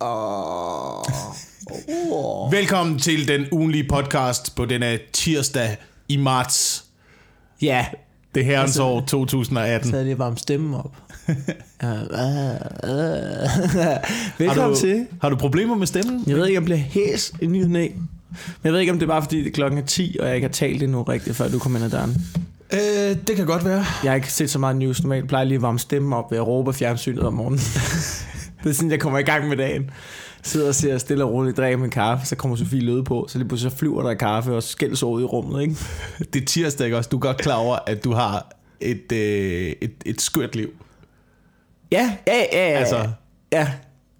Oh. Oh. Velkommen til den ugenlige podcast på denne tirsdag i marts. Ja, Det herrens Altså- år 2018. så havde jeg varmt stemmen op. Øh. Har Velkommen du, til. har du problemer med stemmen? Jeg ved ikke, om jeg bliver hæs i ny næ. Men jeg ved ikke, om det er bare fordi, det er klokken er 10, og jeg ikke har talt endnu rigtigt, før du kom ind ad døren. Øh, det kan godt være. Jeg har ikke set så meget news normalt. Jeg plejer lige at varme stemmen op ved at råbe fjernsynet om morgenen. det er sådan, jeg kommer i gang med dagen. Sidder og ser stille og roligt, drikker min kaffe, så kommer Sofie Løde på, så lige pludselig så flyver der kaffe og skældes ud i rummet, ikke? Det er tirsdag, ikke også? Du er godt klar over, at du har et, øh, et, et skørt liv. Ja, ja, ja, ja. Altså. Ja,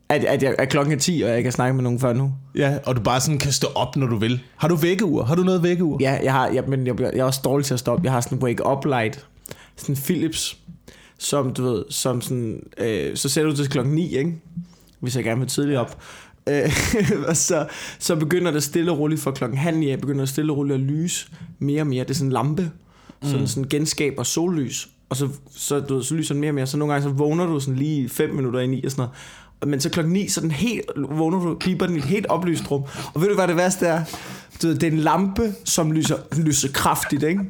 at, at, jeg, at klokken er 10, og jeg ikke har snakket med nogen før nu. Ja, og du bare sådan kan stå op, når du vil. Har du vækkeur? Har du noget vækkeur? Ja, jeg har, ja, men jeg, jeg er også dårlig til at stoppe. Jeg har sådan en wake-up light, sådan Philips, som du ved, som sådan, øh, så sætter du til klokken 9, ikke? Hvis jeg gerne vil tidligt op. Øh, og så, så begynder det stille og roligt fra klokken halv ni, af, begynder det stille og roligt at lyse mere og mere. Det er sådan en lampe, mm. sådan, sådan genskaber sollys. Og så, så, du ved, så lyser den mere og mere. Så nogle gange så vågner du sådan lige 5 minutter ind i og sådan noget. Og- Men så klokken 9, så den helt, vågner du, piper den i et helt oplyst rum. Og ved du, hvad det værste er? Du ved, det er en lampe, som lyser, lyser kraftigt, ikke?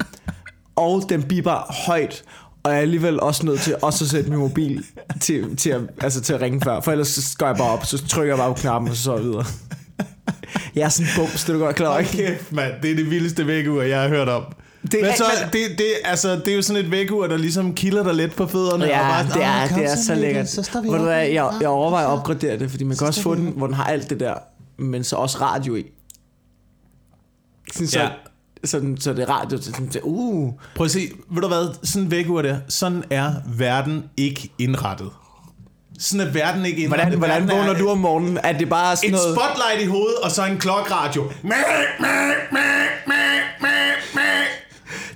Og den biber højt. Og jeg er alligevel også nødt til også at sætte min mobil til, til, at, altså til at ringe før. For ellers så går jeg bare op, så trykker jeg bare på knappen, og så så jeg videre. Jeg er sådan en bums, det er du godt klar over, ikke? Kæft, mand. Det er det vildeste vækkeur, jeg har hørt om. Det er- Men så, men- det, det, altså, det er jo sådan et vækkeur, der ligesom kilder dig lidt på fødderne. og Ja, bare, det "Åh, er, det er så Mikkel, lækkert. Så Ved du op." hvad, jeg, jeg overvejer at opgradere det, fordi man kan også få den, hvor den har alt det der, men så også radio i. Sådan, så, Ja. Sådan, så det er radio, så, så, uh, Prøv at se, ved du hvad, sådan en vækkeur der, sådan er verden ikke indrettet. Sådan er verden ikke indrettet. hvordan, hvordan Verden er vågner du om morgenen? Er det bare sådan Et noget... spotlight i hovedet, og så en klokradio.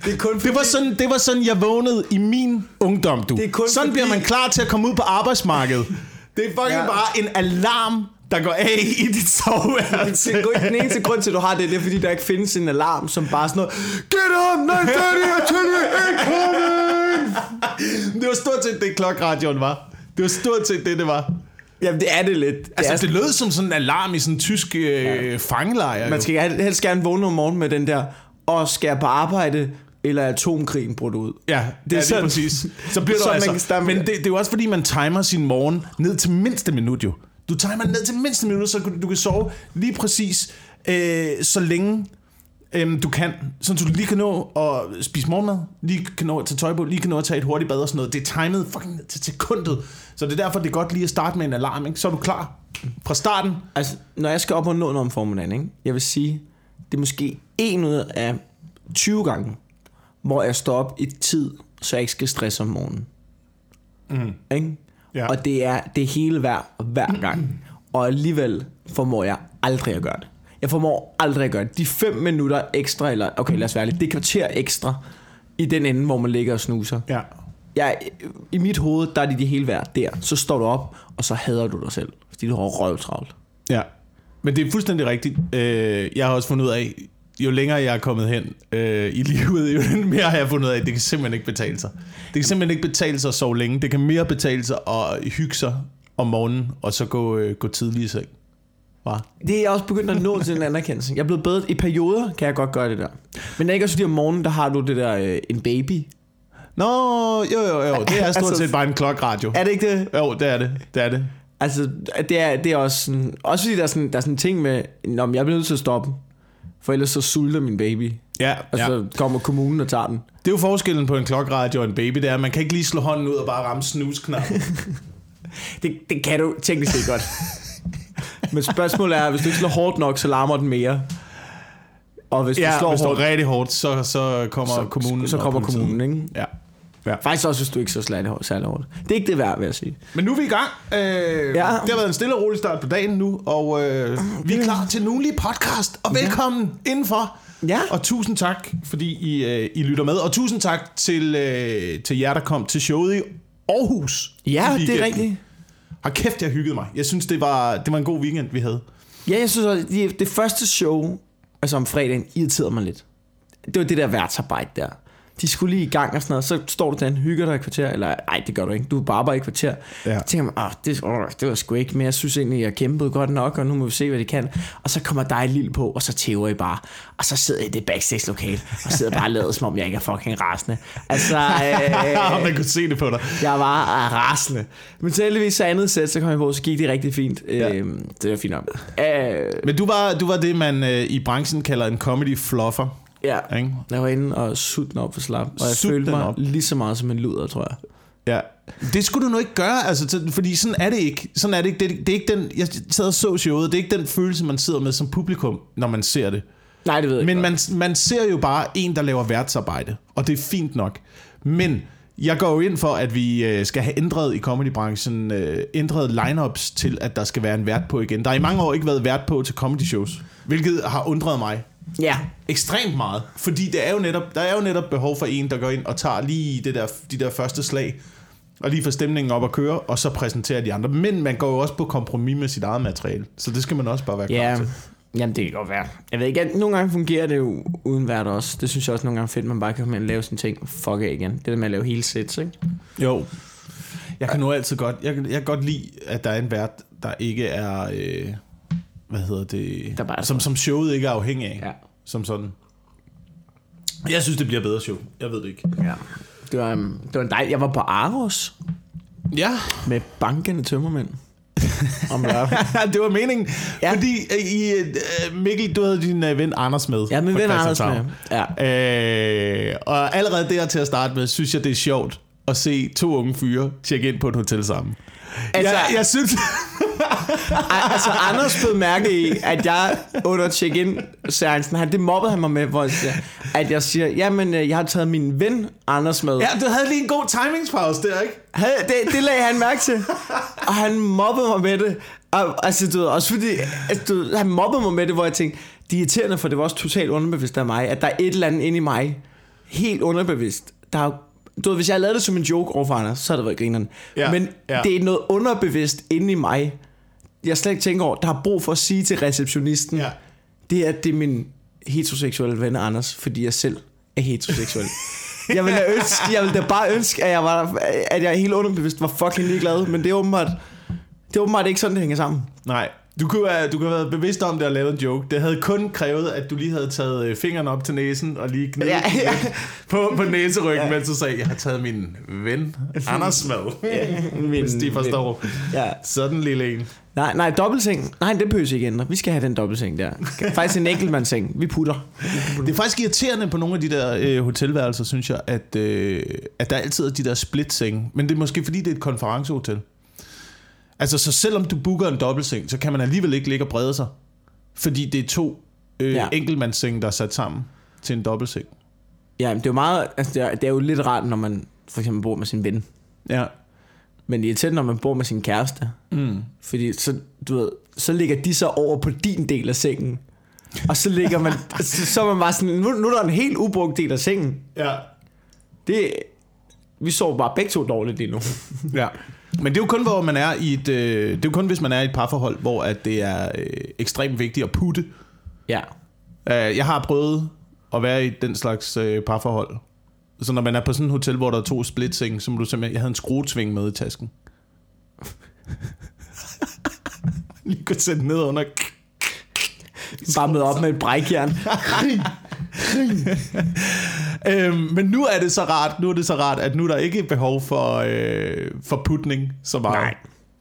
Det er kun Det var, sådan, det var sådan, jeg vågnede i min ungdom, du. Det er kun sådan fordi- bliver man klar til at komme ud på arbejdsmarkedet. Det er fucking ja. bare en alarm, der går af i dit soveværelse. Det er den eneste grund til, at du har det, det er, fordi der ikke findes en alarm, som bare sådan noget... Get up, 9.30, I tell you, incoming! Det var stort set det, klokradioen var. Det var stort set det, det var. Jamen, det er det lidt. Det Altså, det lød som sådan en alarm i sådan en tysk øh, fangelejr. man jo. skal hel- helst gerne vågne om morgenen med den der, og skal jeg på arbejde, eller er atomkrigen brudt ud? Ja, det er sådan- lige præcis. Så bliver du Så man altså... kan Men det, det er jo også fordi, man timer sin morgen ned til mindste minut jo. Du timer ned til mindste minut, så du, kan sove lige præcis øh, så længe øh, du kan. Så du lige kan nå at spise morgenmad, lige kan nå at tage tøj på, lige kan nå at tage et hurtigt bad og sådan noget. Det er timet fucking ned til sekundet. Så det er derfor, det er godt lige at starte med en alarm. Ikke? Så er du klar fra starten. Altså, når jeg skal op og nå noget om formiddagen, ikke? jeg vil sige, det er måske en ud af 20 gange, hvor jeg står op i tid, så jeg ikke skal stresse om morgenen. Mm. Ikke? Ja. Og det er det hele værd hver gang. Og alligevel formår jeg aldrig at gøre det. Jeg formår aldrig at gøre det. De 5 minutter ekstra, eller okay, lad os være lidt, det kvarter ekstra, i den ende, hvor man ligger og snuser. Ja. Jeg, I mit hoved, der er de det hele værd der. Så står du op, og så hader du dig selv, fordi du har røvtravlt. Ja, men det er fuldstændig rigtigt. Øh, jeg har også fundet ud af, jo længere jeg er kommet hen øh, i livet, jo mere har jeg fundet af, at det kan simpelthen ikke betale sig. Det kan simpelthen ikke betale sig at sove længe. Det kan mere betale sig at hygge sig om morgenen, og så gå, øh, gå tidligt i seng. Hva? Det er jeg også begyndt at nå til en anerkendelse. Jeg er blevet bedre. I perioder kan jeg godt gøre det der. Men det er ikke også fordi om morgenen, der har du det der, øh, en baby. Nå, jo, jo, jo. Det er stort Altså- set bare en klokradio. Er det ikke det? Jo, det er det. Det er det. Altså, det er, det er også sådan... Også fordi der er sådan, der er sådan en ting med... Nå, men jeg bliver nødt til at stoppe. For ellers så sulter min baby. Ja, Og ja. så kommer kommunen og tager den. Det er jo forskellen på en klokradio og en baby, det er, at man kan ikke lige slå hånden ud og bare ramme snusknappen. Det, det kan du teknisk set godt. Men spørgsmålet er, hvis du ikke slår hårdt nok, så larmer den mere. Og hvis ja, du slår hvis hårdt, rigtig hårdt, så, så kommer så, kommunen. så kommer kommunen, ikke? Ja. Ja. Faktisk også, hvis du ikke så særlig hårdt. særlig hårdt. Det er ikke det værd, vil jeg sige. Men nu er vi i gang. Øh, Ja. Det har været en stille og rolig start på dagen nu, og øh, vi er klar til en ugenlig podcast. Og velkommen ja. indenfor. Ja. Og tusind tak, fordi I, øh, I lytter med. Og tusind tak til, øh, til jer, der kom til showet i Aarhus. Ja, i det er rigtigt. Har kæft, jeg hyggede mig. Jeg synes, det var, det var en god weekend, vi havde. Ja, jeg synes også, det, det første show, altså om fredagen, irriterede mig lidt. Det var det der værtsarbejde der. De skulle lige i gang og sådan noget. Så står du der, hygger dig i kvarter, eller nej, det gør du ikke, du er bare bare i kvarter. Ja. Så tænker man, åh, det, åh, det var sgu ikke, men jeg synes egentlig, jeg kæmpede godt nok, og nu må vi se, hvad de kan. Og så kommer dig lille på, og så tæver I bare. Og så sidder I i det backstage-lokale, og sidder bare og lader, som om jeg ikke er fucking rasende. Altså, øh, Man kunne se det på dig. jeg var rasende. Men så heldigvis så andet sæt, så kom jeg på, så gik det rigtig fint. Ja. Øhm, det var fint nok. Øh, Men du var, du var det, man øh, i branchen kalder en comedy fluffer. Ja. Ikke? Jeg var inde og den op for slap, og jeg Sut følte mig op. lige så meget som en luder, tror jeg. Ja. Det skulle du nu ikke gøre, altså, fordi sådan er det ikke. Sådan er det ikke. Det, det er ikke den, jeg sad og så showet, det er ikke den følelse, man sidder med som publikum, når man ser det. Nej, det ved jeg Men ikke. man, man ser jo bare en, der laver værtsarbejde, og det er fint nok. Men jeg går jo ind for, at vi øh, skal have ændret i comedybranchen, øh, ændret lineups til, at der skal være en vært på igen. Der har i mange år ikke været vært på til comedy shows, hvilket har undret mig Ja, ekstremt meget. Fordi det er jo netop, der er jo netop behov for en, der går ind og tager lige det der, de der første slag, og lige får stemningen op at køre, og så præsenterer de andre. Men man går jo også på kompromis med sit eget materiale, så det skal man også bare være klar ja. til. Jamen, det kan godt være. Jeg ved ikke, at nogle gange fungerer det jo uden vært også. Det synes jeg også nogle gange er fedt, man bare kan komme ind og lave sine ting. Fuck af igen. Det der med at lave hele sets, ikke? Jo. Jeg kan nu altid godt, jeg, jeg kan godt lide, at der er en vært, der ikke er, øh, hvad hedder det, Der bare er som, som showet ikke er afhængig af, Ja. som sådan. Jeg synes, det bliver bedre show. Jeg ved det ikke. Ja. Det var, um, det var en dejlig... Jeg var på Aros Ja, med bankende tømmermænd. Om det var meningen. Ja. Fordi øh, i, øh, Mikkel, du havde din øh, ven Anders med. Ja, min ven Anders med. Ja. Øh, og allerede der til at starte med, synes jeg, det er sjovt at se to unge fyre tjekke ind på et hotel sammen. Altså, Altså- jeg, jeg synes... Altså, Anders blev mærke i, at jeg under check-in seancen, han, det mobbede han mig med, hvor jeg siger, at jeg siger, jamen, øh, jeg har taget min ven Anders med. ja, du havde lige en god timingspause der, ikke? Havde, det, det lagde han mærke til. Og han mobbede mig med det. Og, altså, du ved, også fordi, altså, du ved, han mobbede mig med det, hvor jeg tænkte, det er irriterende, for det var også totalt underbevidst af mig, at der er et eller andet inde i mig, helt underbevidst, der er, du ved, hvis jeg havde lavet det som en joke overfor Anders, så havde det været grineren. Ja, Men ja. det er noget underbevidst inde i mig, jeg slet ikke tænker over, der har brug for at sige til receptionisten, Ja. det er, at det er min heteroseksuelle ven Anders, fordi jeg selv er heteroseksuel. jeg ville, da ønske, jeg ville da bare ønske, at jeg, var, at jeg helt underbevidst var fucking ligeglad, men det er åbenbart, det er åbenbart ikke sådan, det hænger sammen. Nej. Du kunne, have, du kunne have været bevidst om det og lavet en joke. Det havde kun krævet, at du lige havde taget øh, fingeren op til næsen og lige knippet Ja, ja. på, på næseryggen, Ja. mens du sagde, jeg har taget min ven Anders med. Min, Hvis de forstår. Ja. Sådan lille en. Nej, nej, dobbeltseng. Nej, det behøver ikke ændre. Vi skal have den dobbeltseng der. Faktisk en enkeltmandsseng. Vi putter. Det er faktisk irriterende på nogle af de der øh, hotelværelser, synes jeg, at, øh, at der altid er de der split-senge. Men det er måske fordi, det er et konferencehotel. Altså, så selvom du booker en dobbeltseng, så kan man alligevel ikke ligge og brede sig. Fordi det er to øh, ja. Enkeltmandssenge, der er sat sammen til en dobbeltseng. Ja, men det er jo meget, altså det er, det er jo lidt rart, når man for eksempel bor med sin ven. Ja. Men det er irriterende, når man bor med sin kæreste. Mm. Fordi så, du ved, så ligger de så over på din del af sengen. Og så ligger man, så, så er man bare sådan, nu, nu er der en helt ubrugt del af sengen. Ja. Det, vi sover bare begge to dårligt lige nu. ja. Men det er jo kun, hvor man er i et, øh, det er jo kun, hvis man er i et parforhold, hvor at det er øh, ekstremt vigtigt at putte. Ja. Øh, jeg har prøvet at være i den slags øh, parforhold. Så når man er på sådan et hotel, hvor der er to splitseng, så må du simpelthen... Jeg havde en skruetving med i tasken. Lige kunne sætte ned under... Bare med op med et brækjern. øhm, men nu er det så rart, nu er det så rart, at nu er der ikke behov for, øh, for putning så meget. Nej.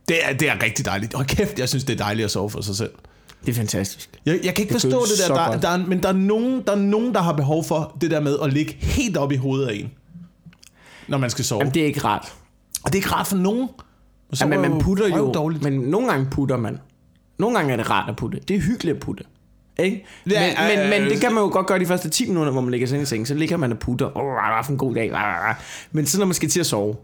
Det er, det er rigtig dejligt. Og kæft, jeg synes, det er dejligt at sove for sig selv. Det er fantastisk. Jeg, jeg kan ikke Det forstå det der, så der, godt. der, er, men der er, nogen, der er nogen, der har behov for det der med at ligge helt op i hovedet af en, når man skal sove. Jamen, det er ikke rart. Og det er ikke rart for nogen. Så Ja, men man putter jo, Dårligt. men nogle gange putter man. Nogle gange er det rart at putte. Det er hyggeligt at putte. Ikke? Ja, men, ja, men, men det kan man jo godt gøre de første 10 minutter, hvor man ligger sig i seng. Så ligger man og putter. Åh, oh, var for en god dag. Men så når man skal til at sove,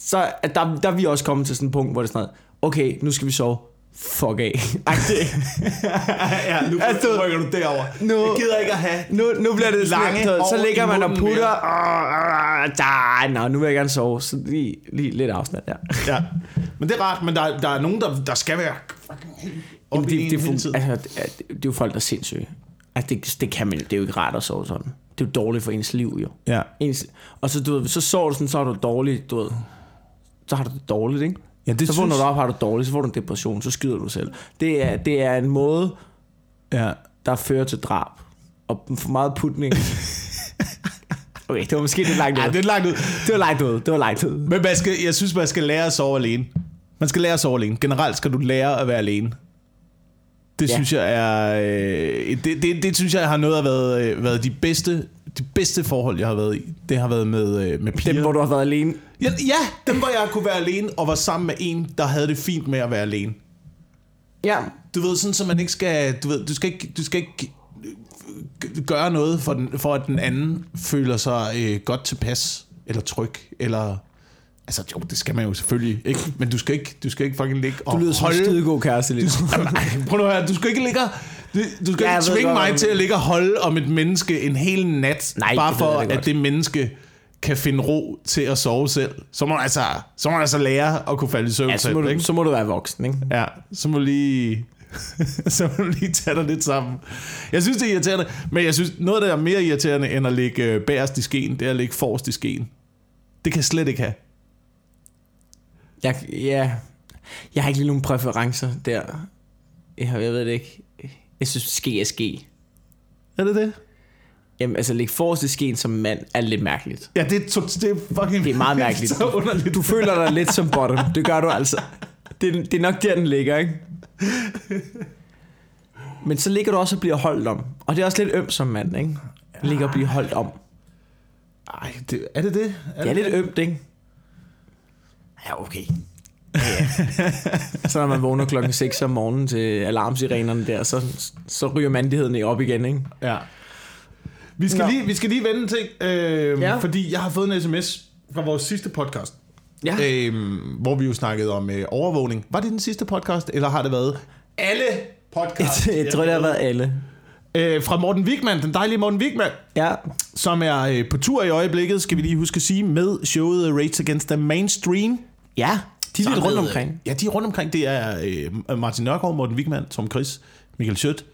så at der, der er vi også kommet til sådan et punkt, hvor det er sådan noget, okay, nu skal vi sove. Fuck af. Ja, nu Altså, rykker du derover. nu- jeg gider ikke at have Nu, nu bliver det Lange sådan, så ligger man og putter. Åh, åh, da, nå, nu vil jeg gerne sove. Så lige, lige lidt afstand der. Ja. Men det er rart, men der, der er nogen, der, der skal være fucking op det, en det, hele det, tiden. altså, det, det er jo folk, der er sindssyge. Altså, det, det kan man Det er jo ikke rart at sove sådan. Det er jo dårligt for ens liv, jo. Ja. Ens, og så, du ved, så sover du sådan, så er du dårlig, du ved. Så har du det dårligt, ikke? Ja, det så vågner du op, har du det dårligt, så får du en depression, så skyder du selv. Det er, det er en måde, Ja. der fører til drab. Og for meget putning. Okay, det var måske lidt langt ud. ja, det er langt ud. Det var langt ud. Det var langt ud. Men man skal, jeg synes, man skal lære at sove alene. Man skal lære at sove alene. Generelt skal du lære at være alene. Det Ja. synes jeg er... Øh, det, det, det synes jeg har noget af været, øh, været de bedste de bedste forhold, jeg har været i. Det har været med, øh, med piger. Dem, hvor du har været alene. Ja, ja, dem hvor jeg kunne være alene og var sammen med en, der havde det fint med at være alene. Ja. Du ved, sådan så man ikke skal... Du, ved, du skal ikke, du skal ikke øh, gøre noget for, den, for at den anden føler sig øh, godt tilpas, eller tryg, eller... Altså, jo, det skal man jo selvfølgelig ikke, men du skal ikke, du skal ikke fucking ligge og Du lyder som en holde... skidegod kæreste lige. nu. Jamen, ej, prøv nu at høre, du skal ikke ligge og- du, du skal Ja, ikke tvinge mig til at ligge og holde om et menneske en hel nat, Nej, bare det for, da at det menneske kan finde ro til at sove selv. Så må man altså, så må man altså lære at kunne falde i søvn Ja, så selv, må, du, ikke? så må du være voksen, ikke? Ja, så må du lige... så må du lige tage dig lidt sammen. Jeg synes, det er irriterende, men jeg synes, noget, der er mere irriterende end at ligge øh, bagerst i skeen, det er at ligge forrest i skeen. Det kan jeg slet ikke have. Jeg, ja, jeg har ikke lige nogen præferencer der. Jeg, har- jeg ved det ikke. Jeg synes, ske er ske. Er det det? Jamen, altså, lægge forrest i skeen som mand er lidt mærkeligt. Ja, det er, to, det er fucking... Det er meget mærkeligt. så underligt. Du føler dig lidt som bottom. Det gør du altså. Det, det er nok der, den ligger, ikke? Men så ligger du også og bliver holdt om. Og det er også lidt øm som mand, ikke? Ligger og bliver holdt om. Ej, det, er det det? Det er lidt ømt, ikke? Ja, okay. Ja, ja. så når man vågner klokken 6 om morgenen til alarmsirenerne der, så, så ryger mandigheden op igen, ikke? Ja. Vi skal, Nå. lige, vi skal lige vende en ting, øh, Ja. ja. fordi jeg har fået en sms fra vores sidste podcast, Ja. øh, hvor vi jo snakkede om øh, overvågning. Var det den sidste podcast, eller har det været alle podcasts? Jeg, jeg tror, det har været alle. Øh, fra Morten Wigman, den dejlige Morten Wigman, Ja. som er øh, på tur i øjeblikket, skal vi lige huske at sige, med showet Rates Against the Mainstream. Ja, de er lidt rundt omkring. øh, Ja, de er rundt omkring. Det er øh, Martin Nørgaard, Morten Wigman, Tom Chris, Michael Schødt.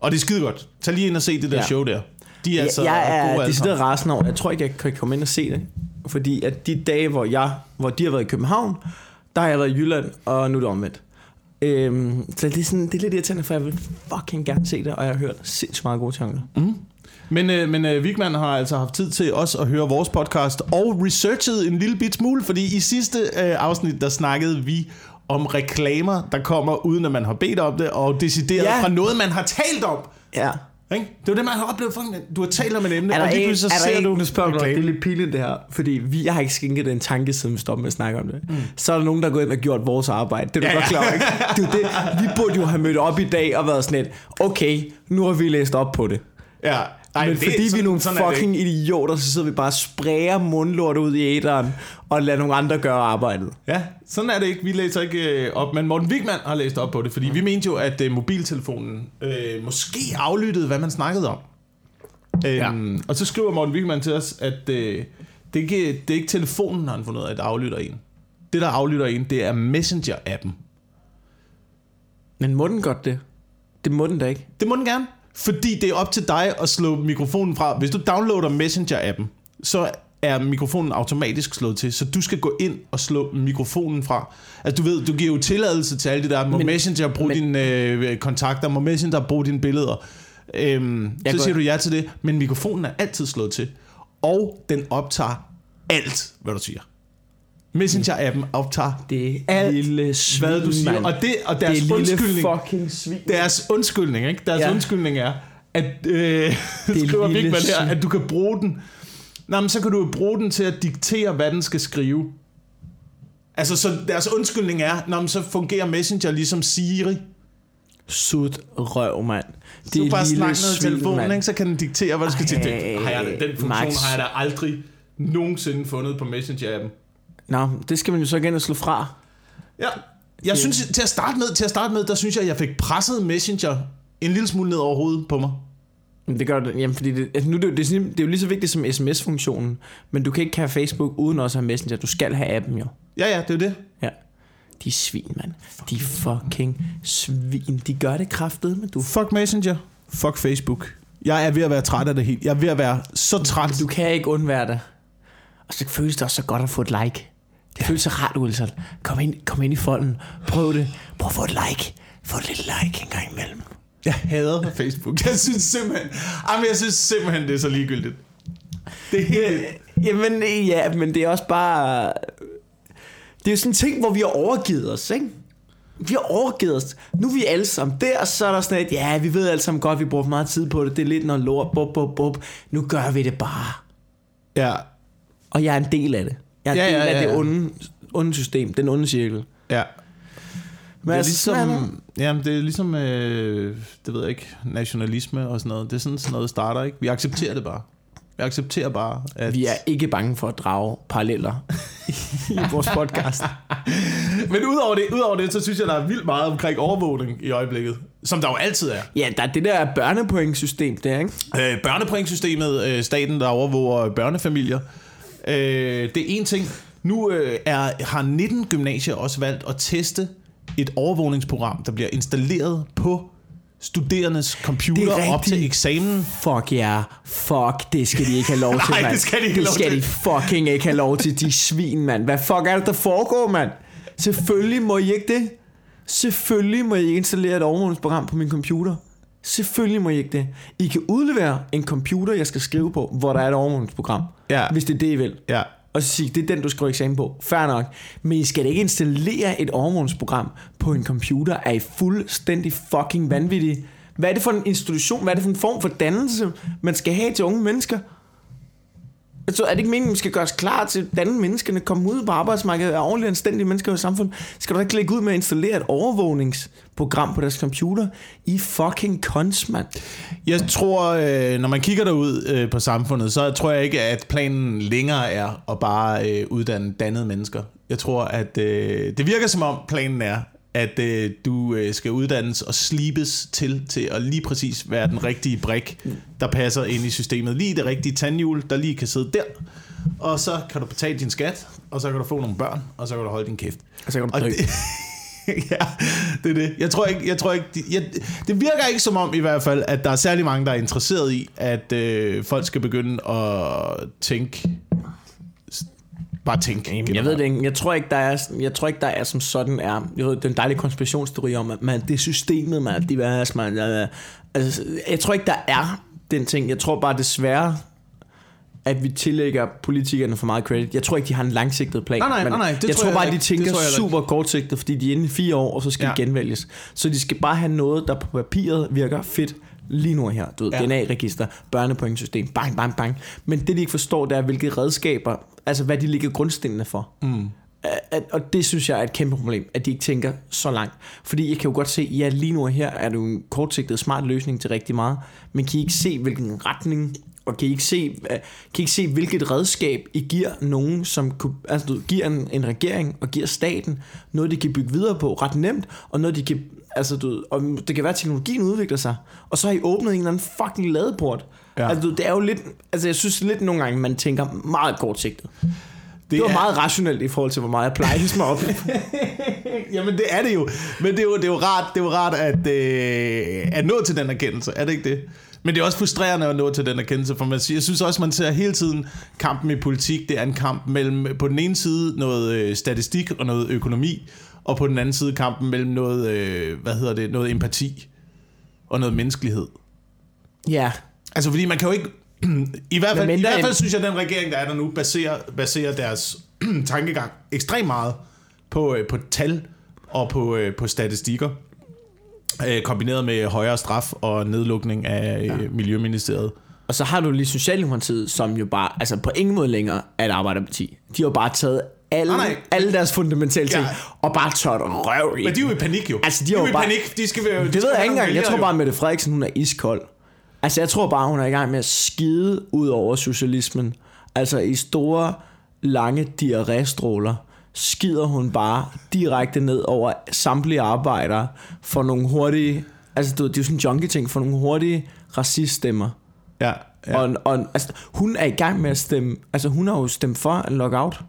Og det er skide godt. Tag lige ind og se det der Ja. ja. show der. De er altså jeg, jeg gode er alle decideret rasende over. Jeg tror ikke, jeg kan komme ind og se det. Fordi at de dage, hvor, jeg, hvor de har været i København, der har jeg været i Jylland, og nu er det omvendt. Øhm, så det er, sådan, det er lidt irriterende, for jeg vil fucking gerne se det, og jeg har hørt sindssygt meget gode tanker. Men, øh, men øh, Vigman har altså haft tid til også at høre vores podcast og researchet en lille bit smule, fordi i sidste øh, afsnit, der snakkede vi om reklamer, der kommer uden at man har bedt om det, og decideret Ja. fra noget, man har talt om. Ja. Ikke? Det er jo det, man har oplevet. Du har talt om et emne, Er der og lige pludselig så ser en, du nu spørger mig, det er lidt pinligt det her, fordi vi, jeg har ikke skænket den tanke, siden vi stoppede med at snakke om det. Mm. Så er der nogen, der er gået ind og gjort vores arbejde. Det er du Ja, godt klar over, ikke? Det det. Vi burde jo have mødt op i dag og været sådan lidt, okay, nu har vi læst op på det. Ja. Ej, Men det- fordi vi er nogle sådan er fucking idioter, så sidder vi bare og sprayer mundlort ud i æderen, og lader nogle andre gøre arbejdet. Ja, sådan er det ikke. Vi læser ikke øh, op, men Morten Wigman har læst op på det, fordi vi mente jo, at øh, mobiltelefonen øh, måske aflyttede, hvad man snakkede om. Øhm, Og så skriver Morten Wigman til os, at øh, det, er ikke, det er ikke telefonen, han har fundet ud af, at aflytter en. Det, der aflytter en, det er Messenger-appen. Men må den godt det? Det må den da ikke. Det må den gerne, fordi det er op til dig at slå mikrofonen fra. Hvis du downloader Messenger-appen, så er mikrofonen automatisk slået til, så du skal gå ind og slå mikrofonen fra. Altså du ved, du giver jo tilladelse til alle det der, må Men- Messenger bruge men- dine øh, kontakter, må Messenger bruge dine billeder. Øhm, så siger du ja til det, men mikrofonen er altid slået til, og den optager alt, hvad du siger. Messenger-appen optager Det alt, lille svin, hvad du siger, og, det, og deres det lille undskyldning, fucking svin. deres undskyldning, ikke? Deres Ja. undskyldning er, at øh, Det er skriver Vigman her, at du kan bruge den. Nå, men så kan du bruge den til at diktere, hvad den skal skrive. Altså, så deres undskyldning er, Nå, men så fungerer Messenger ligesom Siri. Sut røv, mand. Det Du er bare snakker noget i telefonen, ikke? så kan den diktere, hvad du skal til. Har jeg, da- den funktion Max. har jeg da aldrig nogensinde fundet på Messenger-appen. Nå, det skal man jo så igen slå fra. Ja. Jeg synes, til at starte med, til at starte med, der synes jeg, at jeg fik presset Messenger en lille smule ned over hovedet på mig. Men det gør det, jamen fordi det, altså nu, det, det, er, det er jo lige så vigtigt som sms-funktionen, men du kan ikke have Facebook uden også at have Messenger. Du skal have appen jo. Ja, ja, det er jo det. Ja. De er svin, mand. De er fucking svin. De gør det kraftedeme, du. Fuck Messenger. Fuck Facebook. Jeg er ved at være træt af det helt. Jeg er ved at være så træt. Du kan ikke undvære det. Og så føles det også så godt at få et like. Det føles så rart, Wilson. Kom ind, kom ind i folden. Prøv det. Prøv at få et like. Få et lille like en gang imellem. Jeg hader Facebook. Jeg synes simpelthen... Jamen, jeg synes simpelthen, det er så ligegyldigt. Det er helt... Jamen, ja, men det er også bare... Det er jo sådan en ting, hvor vi har overgivet os, ikke? Vi har overgivet os. Nu er vi alle sammen der, og så er der sådan et, ja, vi ved alle sammen godt, vi bruger for meget tid på det. Det er lidt noget lort, bup, bup, bup. Nu gør vi det bare. Ja, Og jeg er en del af det. Jeg er Ja, del ja, af ja, det ja. onde, onde system, den onde cirkel. ja. Men det er altså, sådan det. ligesom, jamen, det er ligesom, øh, det ved jeg ikke, nationalisme og sådan noget. Det er sådan, sådan noget starter, ikke? Vi accepterer det bare. Vi accepterer bare, at... Vi er ikke bange for at drage paralleller i vores podcast. Men udover det, udover det, så synes jeg, der er vildt meget omkring overvågning i øjeblikket. Som der jo altid er. Ja, der er det der børnepointsystem der, ikke? Øh, børnepointsystemet, øh, staten, der overvåger børnefamilier. Øh, det er en ting. Nu øh, er, har 19 gymnasier også valgt at teste et overvågningsprogram, der bliver installeret på studerendes computer er op til eksamen. Fuck ja, yeah. fuck, det skal de ikke have lov til, Nej, mand. det skal de ikke det have lov skal til. de fucking ikke have lov til, de svin, mand. Hvad fuck er det, der foregår, mand? Selvfølgelig må I ikke det. Selvfølgelig må I ikke installere et overvågningsprogram på min computer. Selvfølgelig må I ikke det. I kan udlevere en computer, jeg skal skrive på, hvor der er et overvågningsprogram. Ja. Hvis det er det, I vil. Ja. Og så sige, det er den, du skriver eksamen på. Fair nok. Men I skal da ikke installere et overvågningsprogram på en computer. Er I fuldstændig fucking vanvittige? Hvad er det for en institution? Hvad er det for en form for dannelse, man skal have til unge mennesker? Altså, er det ikke meningen, at vi skal gøre os klar til hvordan danne menneskerne, komme ud på arbejdsmarkedet, er ordentligt anstændige mennesker i samfundet? Skal du ikke lægge ud med at installere et overvågningsprogram på deres computer? I fucking cons, mand. Jeg tror, øh, når man kigger derud øh, på samfundet, så tror jeg ikke, at planen længere er at bare øh, uddanne dannede mennesker. Jeg tror, at det virker som om planen er, at øh, du øh, skal uddannes og slibes til, til at lige præcis være den rigtige brik, der passer ind i systemet. Lige det rigtige tandhjul, der lige kan sidde der. Og så kan du betale din skat, og så kan du få nogle børn, og så kan du holde din kæft. Og så kan du Og det, ja, det er det. Jeg tror ikke, jeg tror ikke de, jeg, det virker ikke som om i hvert fald, at der er særlig mange, der er interesseret i, at øh, folk skal begynde at tænke, bare tænke. Jeg ved det ikke. Jeg tror ikke, der er, jeg tror ikke, der er som sådan er. Jeg ved, det er en dejlig konspirationsteori om, at man, det er systemet, man, det er, man, altså, jeg tror ikke, der er den ting. Jeg tror bare desværre, at vi tillægger politikerne for meget credit. Jeg tror ikke, de har en langsigtet plan. Nej, nej, men nej, nej, det jeg tror tror jeg bare, heller de tænker tror super kortsigtet, fordi de er inde i fire år, og så skal ja. de genvælges. Så de skal bare have noget, der på papiret virker fedt lige nu her. Du ved, Ja. DNA-register, børnepointsystem, bang, bang, bang. Men det, de ikke forstår, det er, hvilke redskaber, altså hvad de ligger grundstenene for. Mm. At, og det synes jeg er et kæmpe problem, at de ikke tænker så langt. Fordi jeg kan jo godt se, ja lige nu her er det jo en kortsigtet smart løsning til rigtig meget, men kan I ikke se, hvilken retning, og kan I ikke se, kan I ikke se hvilket redskab I giver nogen, som kunne- altså, du, giver en, en regering og giver staten noget, de kan bygge videre på ret nemt, og noget, de kan, altså du og det kan være, at teknologien udvikler sig, og så har I åbnet en eller anden fucking ladeport. Ja. Altså, du det er jo lidt, altså jeg synes lidt nogle gange, man tænker meget kortsigtet. Det var er- meget rationelt i forhold til, hvor meget jeg plejer at mig op. Jamen det er det jo. Men det er jo, det er jo rart, det er jo rart at, øh, at nå til den erkendelse. Er det ikke det? Men det er også frustrerende at nå til den erkendelse, for man, siger- jeg synes også, man ser hele tiden kampen i politik. Det er en kamp mellem på den ene side noget øh, statistik og noget økonomi, og på den anden side kampen mellem noget, øh, hvad hedder det, noget empati og noget menneskelighed. ja, Altså fordi man kan jo ikke I hvert fald, i hvert fald synes jeg, at den regering, der er der nu, baserer, baserer deres tankegang ekstremt meget på, øh, på tal og på, øh, på statistikker. Øh, kombineret med højere straf og nedlukning af ja. Miljøministeriet. og så har du lige Socialdemokratiet, som jo bare, altså på ingen måde længere er et arbejderparti. De har jo bare taget alle, Nej, nej. alle deres fundamentale ting, Ja. og bare tørt røv i. Men de er jo i panik jo. Altså, de de er jo jo i bare- panik. De skal, de Det skal ved jeg ikke engang. Jeg tror bare, at Mette Frederiksen, hun er iskold. Altså, jeg tror bare, hun er i gang med at skide ud over socialismen. Altså, i store, lange diarréstråler skider hun bare direkte ned over samtlige arbejdere for nogle hurtige... Altså, det er jo sådan en junkie-ting, for nogle hurtige raciststemmer. Ja, Ja. Og, og altså, hun er i gang med at stemme... Altså, hun har jo stemt for en lockout.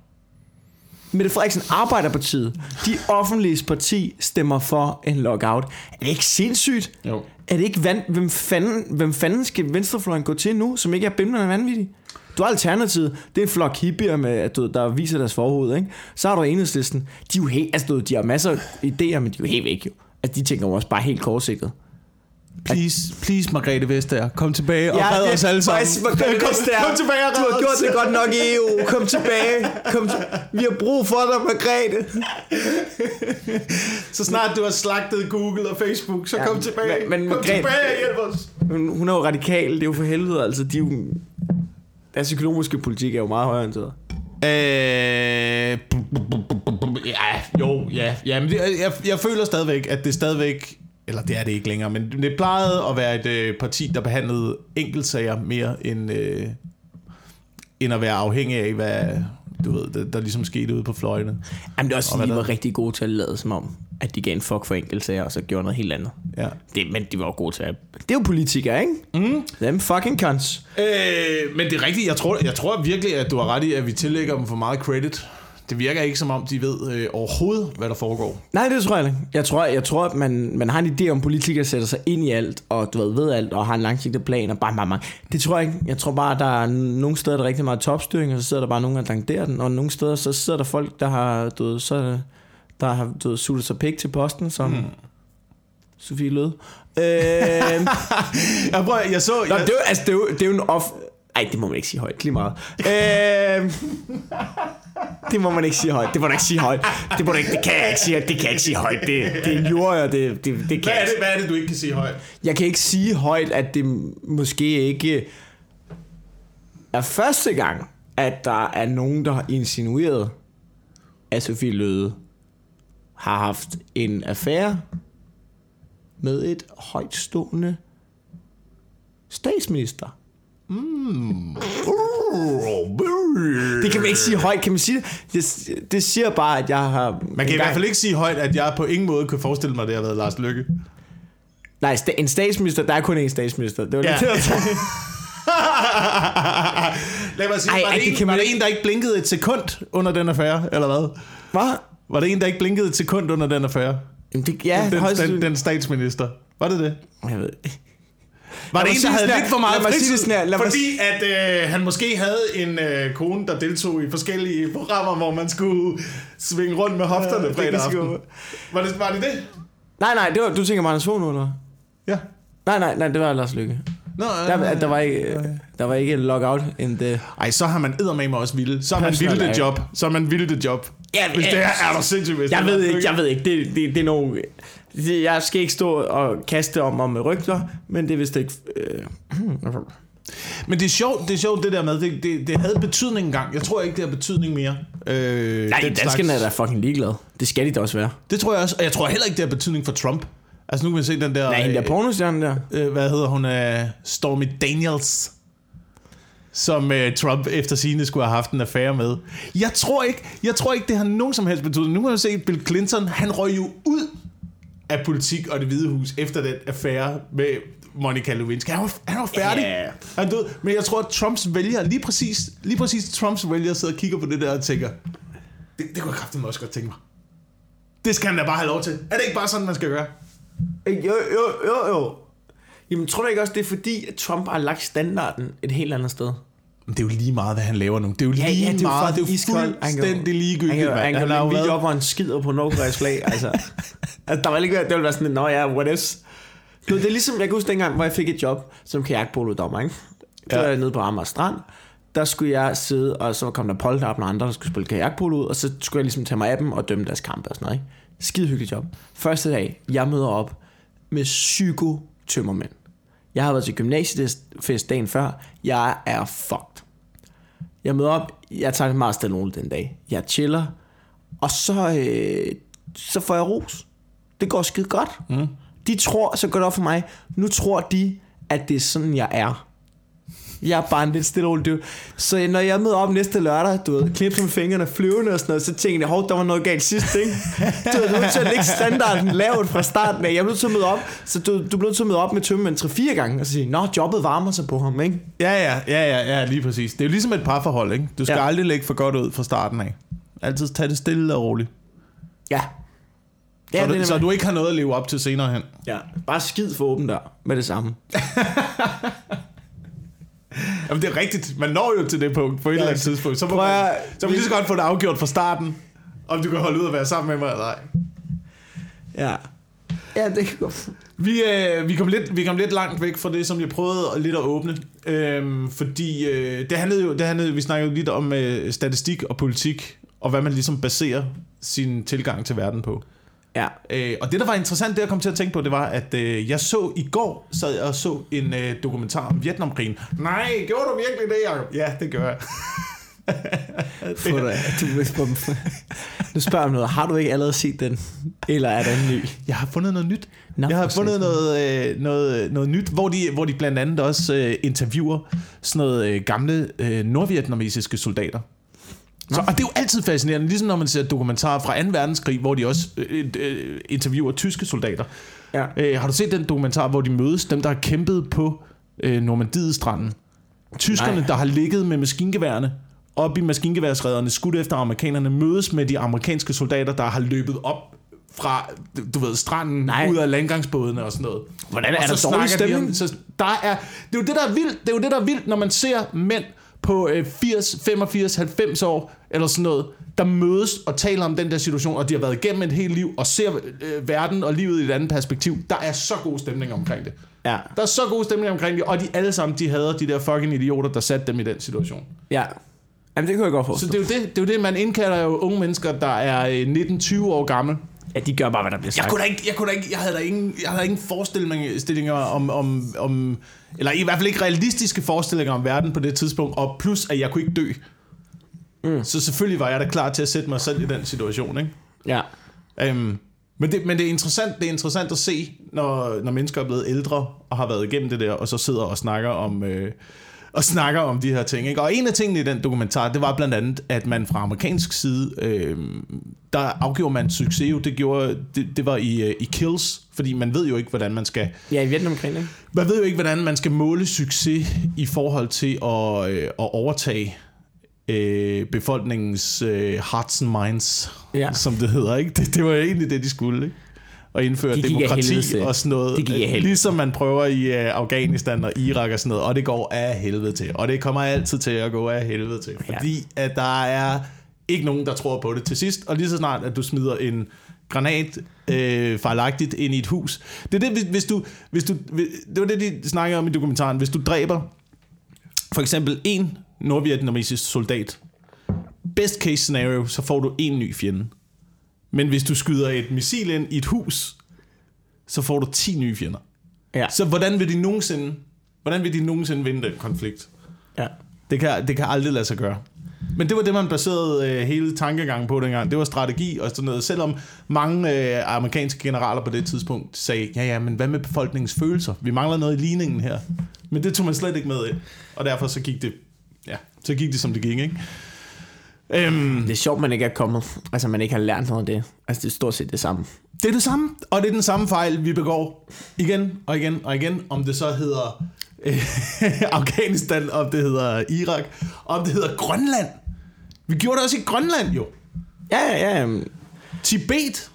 Mette Frederiksen, Arbejderpartiet, de offentlige parti, stemmer for en lockout. Er det ikke sindssygt? Jo. Er det ikke vand... Hvem fanden, hvem fanden skal venstrefløjen gå til nu, som ikke er bimlende vanvittig? Du har Alternativet, det er en flok hippier, med, at du, der viser deres forhoved, ikke? Så har du enhedslisten, de er jo helt, altså du, de har masser af idéer, men de er jo helt væk jo. Altså de tænker jo også bare helt kortsigtet. Please, please, Margrethe Vestager, kom tilbage og Ja, red os alle sammen. Faktisk, Margrethe kom, Vestager. kom tilbage og Du har gjort det godt nok i EU. Kom tilbage. Kom til... Vi har brug for dig, Margrethe. Så snart du har slagtet Google og Facebook, så Ja, kom tilbage. men- men kom Margrethe- tilbage og hjælp os. Hun, hun er jo radikal, det er jo for helvede. Altså, de er jo... Deres økonomiske politik er jo meget højorienteret. Øh, ja, jo, ja. ja men det, jeg, jeg føler stadigvæk, at det stadigvæk, eller det er det ikke længere, men det plejede at være et øh, parti, der behandlede enkeltsager mere end, øh, end at være afhængig af, hvad du ved, der, der ligesom skete ude på fløjene. Jamen, det er også, Og de der- var rigtig gode til at lade som om, at de gav en fuck for enkeltsager, og så gjorde noget helt andet. Ja. Det, men de var jo gode til at... Det er jo politikere, ikke? Mm. Dem fucking cunts. Øh, men det er rigtigt, jeg tror, jeg tror virkelig, at du har ret i, at vi tillægger dem for meget credit. Det virker ikke som om, de ved øh, overhovedet, hvad der foregår. Nej, det tror jeg ikke. Jeg tror, jeg tror at man, man har en idé om, politikere sætter sig ind i alt, og du ved, ved alt, og har en langsigtet plan, og bang, bang, bang. Det tror jeg ikke. Jeg tror bare, at der er nogle steder, der er rigtig meget topstyring, og så sidder der bare nogen, der landerer den, og nogle steder, så sidder der folk, der har, du ved, så, der har du ved, suttet sig pik til posten, som mm. Sofie Lød. Øh, Jeg, prøver, jeg så... Nå, jeg, det er, jo, altså, det, er jo, det er jo en off... Ej, det må man ikke sige højt, lige meget. Øh, det må man ikke sige højt. Det må du ikke sige højt. Det, må du ikke, det kan jeg ikke sige, det kan jeg ikke sige højt. Det, det er jord, og det, det, det kan hvad, er det, hvad er det, du ikke kan sige højt? Jeg kan ikke sige højt, at det måske ikke er første gang, at der er nogen, der har insinueret, at Sofie Løde har haft en affære med et højtstående statsminister. Det kan man ikke sige højt, kan man sige det? Det, det siger bare, at jeg har... Man kan i hvert fald ikke sige højt, at jeg på ingen måde kunne forestille mig, at det har været Lars Lykke. Nej, sta- en statsminister, der er kun én statsminister. Det var Ja. lidt Lad mig sige, Ej, var, ej, det det en, kan var man det ikke- en, der ikke blinkede et sekund under den affære, eller hvad? Hvad? Var det en, der ikke blinkede et sekund under den affære? Jamen, det, ja, den, højst, den, den statsminister. Var det det? Jeg ved. Var det en, der det havde lidt for meget fritid, det her. Fordi at øh, han måske havde en øh, kone, der deltog i forskellige programmer, hvor man skulle svinge rundt med hofterne Ja, det fredag aften. Var det, var det det? Nej, nej, det var, du tænker Magnus nu, eller? Ja. Nej, nej, nej, det var Lars Lykke. Nå, Der, der, var ikke, der var ikke en lockout in the... Ej, så har man eddermame også vilde. Så er man vilde ag- job. Så er man vilde job. Ja, Hvis det er, er der sindssygt, hvis Jeg det ved ikke, jeg ved ikke. Det, det, det er nogle... Jeg skal ikke stå og kaste om om rygter, men det er vist ikke... Øh, Men det er sjovt, det er sjovt det der med, det, det, det havde betydning engang. Jeg tror ikke, det har betydning mere. Øh, nej, den danskerne er slags. da fucking ligeglade. Det skal de da også være. Det tror jeg også. Og jeg tror heller ikke, det har betydning for Trump. Altså nu kan man se den der... Nej, hende der pornostjerne der. øh, hvad hedder hun? Øh, Stormy Daniels. Som øh, Trump efter sine skulle have haft en affære med. Jeg tror ikke, jeg tror ikke, det har nogen som helst betydning. Nu kan man se, Bill Clinton, han røg jo ud af politik og det hvide hus efter den affære med Monica Lewinsky. Han var, han var færdig. Ja. Han død. Men jeg tror, at Trumps vælgere, lige præcis, lige præcis Trumps vælgere sidder og kigger på det der og tænker, det, det kunne jeg kraftigt også godt tænke mig. Det skal han da bare have lov til. Er det ikke bare sådan, man skal gøre? Jo, jo, jo, jo. Jamen, tror du ikke også, det er fordi, at Trump har lagt standarden et helt andet sted? Det er jo lige meget, hvad han laver nu. Det er jo lige det meget, det er jo iskoldt. Han kan jo- fuldstændig ligegyldigt. Han kan, har lave en video op, hvor han skider på Nordkoreas flag. Altså, altså, der vil ikke det vil være sådan, nå ja, what else? Du, det er ligesom, jeg kan huske dengang, hvor jeg fik et job som kajakpolodommer, ikke? Der Ja. var jeg nede på Amager Strand. Der skulle jeg sidde, og så kom der polterap og andre, der skulle spille kajakpolo ud, og så skulle jeg ligesom tage mig af dem og dømme deres kampe og sådan noget, ikke? Skide hyggeligt job. Første dag, jeg møder op med psyko-tømmermænd. Jeg har været til gymnasiefest dagen før. Jeg er fucked. Jeg møder op, jeg tager det meget stille den dag. Jeg chiller, og så, øh, så får jeg ros. Det går skide godt. Mm. De tror, så går det op for mig, nu tror de, at det er sådan, jeg er. Jeg er bare en lidt stille rolig dude. Så når jeg møder op næste lørdag, du ved, knipser med fingrene flyvende og sådan noget, så tænker jeg, hov, der var noget galt sidst, ikke? Du ved, du er nødt til at lægge standarden lavt fra starten af. Jeg nødt til at møde op, så du, du nødt til at møde op med tømmermænd 3-4 gange og sige, nå, jobbet varmer sig på ham, ikke? Ja, ja, ja, ja, ja, lige præcis. Det er jo ligesom et parforhold, ikke? Du skal Ja. aldrig lægge for godt ud fra starten af. Altid tage det stille og roligt. Ja. Ja, så, det du, er så du ikke har noget at leve op til senere hen. Ja, bare skid for åben der med det samme. Jamen det er rigtigt. Man når jo til det punkt på et eller andet tidspunkt. Så må, Prøv man, så må man lige så godt få det afgjort fra starten. Om du kan holde ud og være sammen med mig eller ej. Ja. Ja, det kan godt. Vi, øh, vi, kom lidt, vi kom lidt langt væk fra det, som jeg prøvede lidt at åbne. Øhm, fordi øh, det handlede jo, det handlede, vi snakkede jo lidt om øh, statistik og politik, og hvad man ligesom baserer sin tilgang til verden på. Ja. Øh, og det, der var interessant, det jeg kom til at tænke på, det var, at øh, jeg så i går, sad jeg og så en øh, dokumentar om Vietnamkrigen. Nej, gjorde du virkelig det, Jacob? Ja, det gør jeg. Få dig. Du, nu spørger jeg noget. Har du ikke allerede set den? Eller er der en ny? Jeg har fundet noget nyt. Nå, jeg har fundet noget, øh, noget, noget nyt, hvor de, hvor de blandt andet også øh, interviewer sådan noget øh, gamle øh, nordvietnamesiske soldater. Så, og det er jo altid fascinerende, ligesom når man ser dokumentarer fra 2. verdenskrig, hvor de også øh, øh, interviewer tyske soldater. Ja. Øh, har du set den dokumentar, hvor de mødes, dem der har kæmpet på øh, Normandiet-stranden? Tyskerne, Nej. der har ligget med maskingeværerne op i maskingeværsrederne, skudt efter amerikanerne, mødes med de amerikanske soldater, der har løbet op fra, du ved, stranden, Nej. ud af landgangsbådene og sådan noget. Hvordan er Og der så dårlig snakker de stemning? Om, så der er, det er jo det, der er vildt, det er jo det, der er vildt, når man ser mænd på øh, 80, 85, 90 år, eller sådan noget, der mødes og taler om den der situation, og de har været igennem et helt liv, og ser øh, verden og livet i et andet perspektiv. Der er så god stemning omkring det. Ja. Der er så god stemning omkring det, og de alle sammen, de hader de der fucking idioter, der satte dem i den situation. Ja. Jamen, det kunne jeg godt Så forstå. det er jo det, det, er jo det man indkalder jo unge mennesker, der er øh, 19-20 år gamle. Ja, de gør bare, hvad der bliver Jeg sagt. kunne da ikke, jeg kunne da ikke, jeg havde da ingen, jeg havde ingen forestillinger om, om, om, eller i hvert fald ikke realistiske forestillinger om verden på det tidspunkt, og plus at jeg kunne ikke dø. Mm. Så selvfølgelig var jeg da klar til at sætte mig selv i den situation, ikke? Ja. Um, men det, men det, er interessant, det er interessant at se, når, når mennesker er blevet ældre og har været igennem det der, og så sidder og snakker om, øh, og snakker om de her ting. Ikke? Og en af tingene i den dokumentar, det var blandt andet, at man fra amerikansk side, øh, der afgjorde man succes jo. Det, gjorde, det, det var i, øh, i kills, fordi man ved jo ikke, hvordan man skal Ja, i Vietnamkrigen, ikke? man ved jo ikke, hvordan man skal måle succes i forhold til at, øh, at overtage øh, befolkningens øh, hearts and minds, Ja. som det hedder. Ikke? Det, det var egentlig det, de skulle. Ikke? Og indføre De gik af demokrati helvede og sådan noget. Det gik. Ligesom man prøver i øh, Afghanistan og Irak og sådan noget. Og det går af helvede til. Og det kommer altid til at gå af helvede til. Fordi at der er ikke nogen, der tror på det til sidst. Og lige så snart, at du smider en granat øh, fejlagtigt ind i et hus. Det er det, hvis- hvis du, hvis du, det var det, de snakkede om i dokumentaren. Hvis du dræber for eksempel en nordvietnamesisk soldat, best case scenario, så får du en ny fjende. Men hvis du skyder et missil ind i et hus, så får du 10 nye fjender. Ja. Så hvordan vil de nogensinde, hvordan vil de nogensinde vinde den konflikt? Ja. Det kan, det kan aldrig lade sig gøre. Men det var det, man baserede øh, hele tankegangen på dengang. Det var strategi og sådan noget. Selvom mange øh, amerikanske generaler på det tidspunkt sagde, ja ja, men hvad med befolkningens følelser? Vi mangler noget i ligningen her. Men det tog man slet ikke med ind. Og derfor så gik det, ja, så gik det som det gik, ikke? Øhm, Det er sjovt, man ikke er kommet. Altså, man ikke har lært noget af det. Altså, det er stort set det samme. Det er det samme, og det er den samme fejl, vi begår igen og igen og igen, om det så hedder øh, Afghanistan, om det hedder Irak, om det hedder Grønland. Vi gjorde det også i Grønland jo. Ja, ja, ja. Tibet.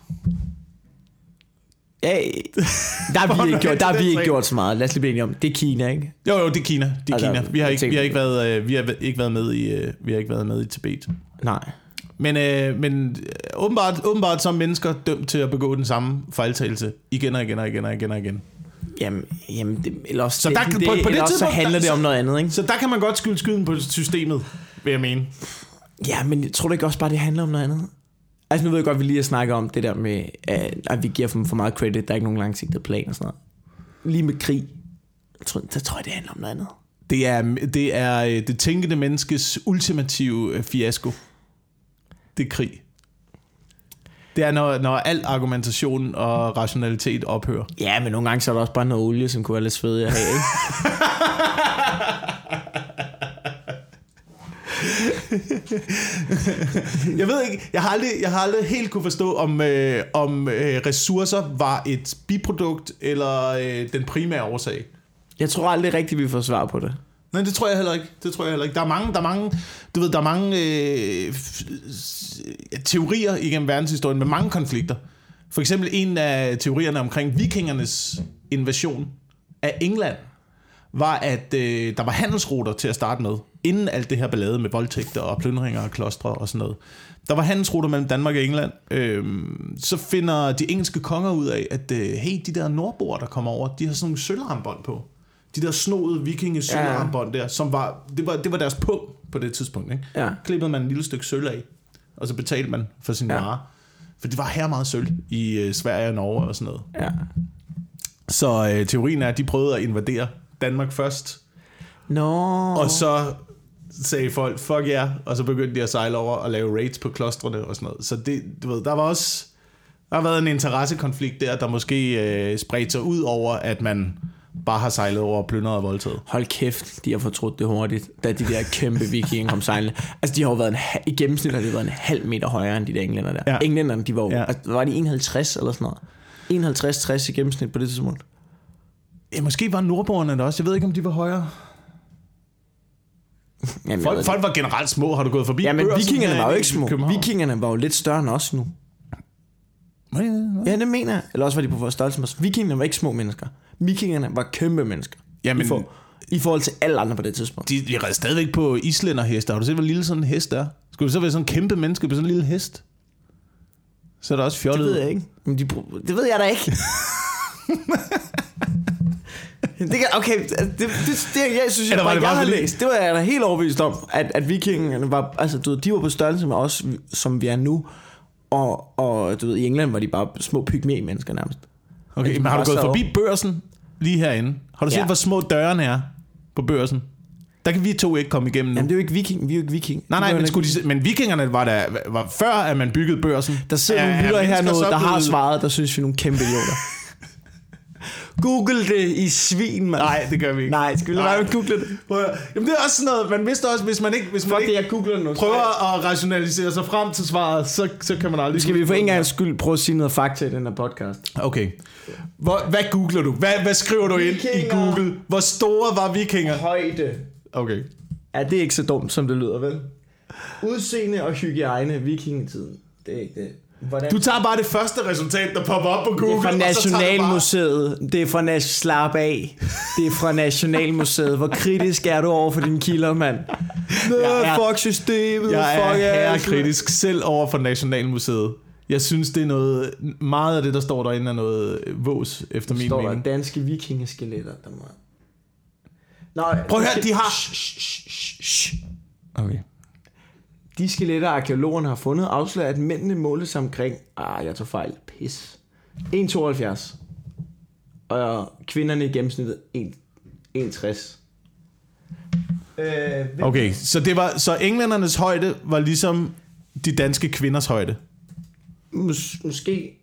Ja der har vi ikke gjort, der har vi ikke gjort så meget. Lad os lige blive enige om. Det er Kina, ikke? Jo, jo, det er Kina. Det er Altså, Kina. Vi har ikke, vi har ikke været, øh, vi har ikke været med i, øh, vi har ikke været med i Tibet. Nej. Men, øh, men øh, åbenbart, åbenbart er mennesker dømt til at begå den samme fejltagelse igen og igen og igen og igen og igen. Jamen, jamen det, eller også, Så der det, på- på det så handler der- det om noget andet, ikke? Så der kan man godt skylde skylden på systemet, vil jeg mene. Ja, men jeg tror du ikke også bare, det handler om noget andet? Altså, nu ved jeg godt, at vi lige har snakket om det der med, at, vi giver dem for meget credit, der er ikke nogen langsigtet plan og sådan noget. Lige med krig, jeg tror, der tror jeg, det handler om noget andet. Det er, det er øh, det tænkende menneskes ultimative øh, fiasko. Det er krig. Det er, når, når al argumentation og rationalitet ophører. Ja, men nogle gange så er der også bare noget olie, som kunne være lidt svedigt at have, ikke? Jeg ved ikke, jeg har aldrig, jeg har aldrig helt kunne forstå, om, øh, om øh, ressourcer var et biprodukt eller øh, den primære årsag. Jeg tror aldrig rigtigt, vi får svar på det. Nej, det tror jeg heller ikke. Det tror jeg heller ikke. Der er mange, der er mange, du ved, der er mange øh, teorier igennem verdenshistorien med mange konflikter. For eksempel en af teorierne omkring vikingernes invasion af England var, at øh, der var handelsruter til at starte med, inden alt det her ballade med voldtægter og plyndringer og klostre og sådan noget. Der var handelsruter mellem Danmark og England. Øhm, så finder de engelske konger ud af, at øh, hey, de der nordboer, der kommer over, de har sådan nogle sølvarmbånd på. De der snodede vikinge sølvarmbånd der, som var det, var, det var deres pung på det tidspunkt. Ikke? Ja. Klippede man en lille stykke sølv af, og så betalte man for sin Ja. varer. For det var her meget sølv i øh, Sverige og Norge og sådan noget. Ja. Så øh, teorien er, at de prøvede at invadere Danmark først, Nå. og så sagde folk, fuck ja, yeah, og så begyndte de at sejle over og lave raids på klostrene og sådan noget. Så det, du ved, der var også, der har været en interessekonflikt der, der måske øh, spredte sig ud over, at man bare har sejlet over plyndret og voldtaget. Hold kæft, de har fortrudt det hurtigt, da de der kæmpe vikinger kom sejlende. Altså, de har jo været en, i gennemsnit har de været en halv meter højere end de der englænder der. Ja. Englænderne, de var jo, ja. altså, var de 51 eller sådan noget? 51-60 i gennemsnit på det tidspunkt. Ja, måske var nordboerne der også. Jeg ved ikke, om de var højere. Jamen, Folk, folk var generelt små. Har du gået forbi det. ja, men vikingerne var jo ikke små. København? Vikingerne var jo lidt større end os nu. Ja, ja, det mener jeg. Eller også var de på vores størrelse med os. Vikingerne var ikke små mennesker. Vikingerne var kæmpe mennesker. Jamen- I, for, I forhold til alle andre på det tidspunkt. De, de red stadigvæk på islænderheste. Har du set, hvor lille sådan en hest er? Skulle det så være sådan en kæmpe menneske på sådan en lille hest? Så er der også Det fjollet. ved jeg ikke. Men de, det ved jeg da ikke. det kan, okay, det, det, det, jeg synes, jeg, Eller var bare, det jeg bare har fordi- læst. Det var jeg da helt overbevist om, at, at vikingerne var, altså du ved, de var på størrelse med os, som vi er nu. Og, og du ved, i England var de bare små pygmæ mennesker nærmest. Okay, de men har du gået forbi børsen lige herinde? Har du set, Ja. hvor små dørene er på børsen? Der kan vi to ikke komme igennem nu. Jamen det er jo ikke viking, vi er jo ikke viking. Nej, nej, men, skulle de, men vikingerne var der var før, at man byggede børsen. Der sidder Er- nogle er lyttere her nu, så der har svaret, der synes vi er nogle kæmpe idioter. Google det i svin, mand. Nej, det gør vi ikke. Nej, skal vi lade være med at google det? Prøv at- Jamen det er også sådan noget, man vidste også, hvis man ikke, hvis man Fuck ikke det, jeg googler nu. prøver at rationalisere sig frem til svaret, så, så kan man aldrig... Skal vi for en gang skyld prøve at sige noget fakta i den her podcast? Okay. Hvor, hvad googler du? Hvad, hvad skriver du ind i Vikinger. Google? Hvor store var vikinger? Højde. Okay. Ja, det er ikke så dumt, som det lyder, vel? Udseende og hygiejne vikingetiden. Det er ikke det. Hvordan? Du tager bare det første resultat, der popper op på Google. det er fra Nationalmuseet. Det er fra Nas- Slap af. Det er fra Nationalmuseet. Hvor kritisk er du over for dine kilder, mand? Nå, er- fuck systemet. Jeg er fuck her alt. kritisk selv over for Nationalmuseet. Jeg synes, det er noget... Meget af det, der står derinde, er noget vås, efter min står der mening. danske vikingeskeletter, der må... Nå, Prøv at høre, de har- Shh, shh, shh, shh. Okay. De skeletter, arkeologerne har fundet, afslører, at mændene målte sig omkring... Ah, jeg tog fejl. Pis. 1,72. Og kvinderne i gennemsnittet 1 1,60. Øh, Okay, så, det var, så englændernes højde var ligesom de danske kvinders højde. Mås- måske...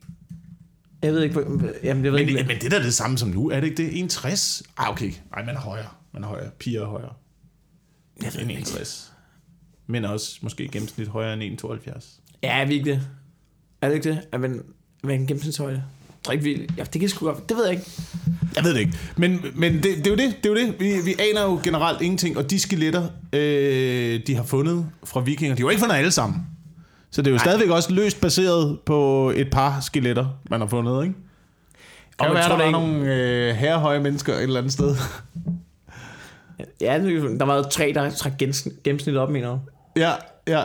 Jeg ved ikke, hvor... Jamen, jeg ved Men, ikke... men det er da det samme som nu, er det ikke det? 1,60? Ah, okay. Nej, man er højere. Man er højere. Piger er højere. Jeg ved ikke. 1,60. Men også måske i gennemsnit højere end 1,72. Ja, er vi ikke det? Er det ikke det? Er man, er en gennemsnitshøjde? Jeg tror ikke, vi... Ja, det kan sgu godt... Det ved jeg ikke. Jeg ved det ikke. Men, men det, det er jo det. det, er jo det. Vi, vi aner jo generelt ingenting. Og de skeletter, øh, de har fundet fra vikinger, de har jo ikke fundet alle sammen. Så det er jo stadigvæk også løst baseret på et par skeletter, man har fundet, ikke? Og hvad er tror der var ikke- nogle øh, herrehøje mennesker et eller andet sted? Ja, der var tre, der trak gennemsnit op, mener du? Ja, ja.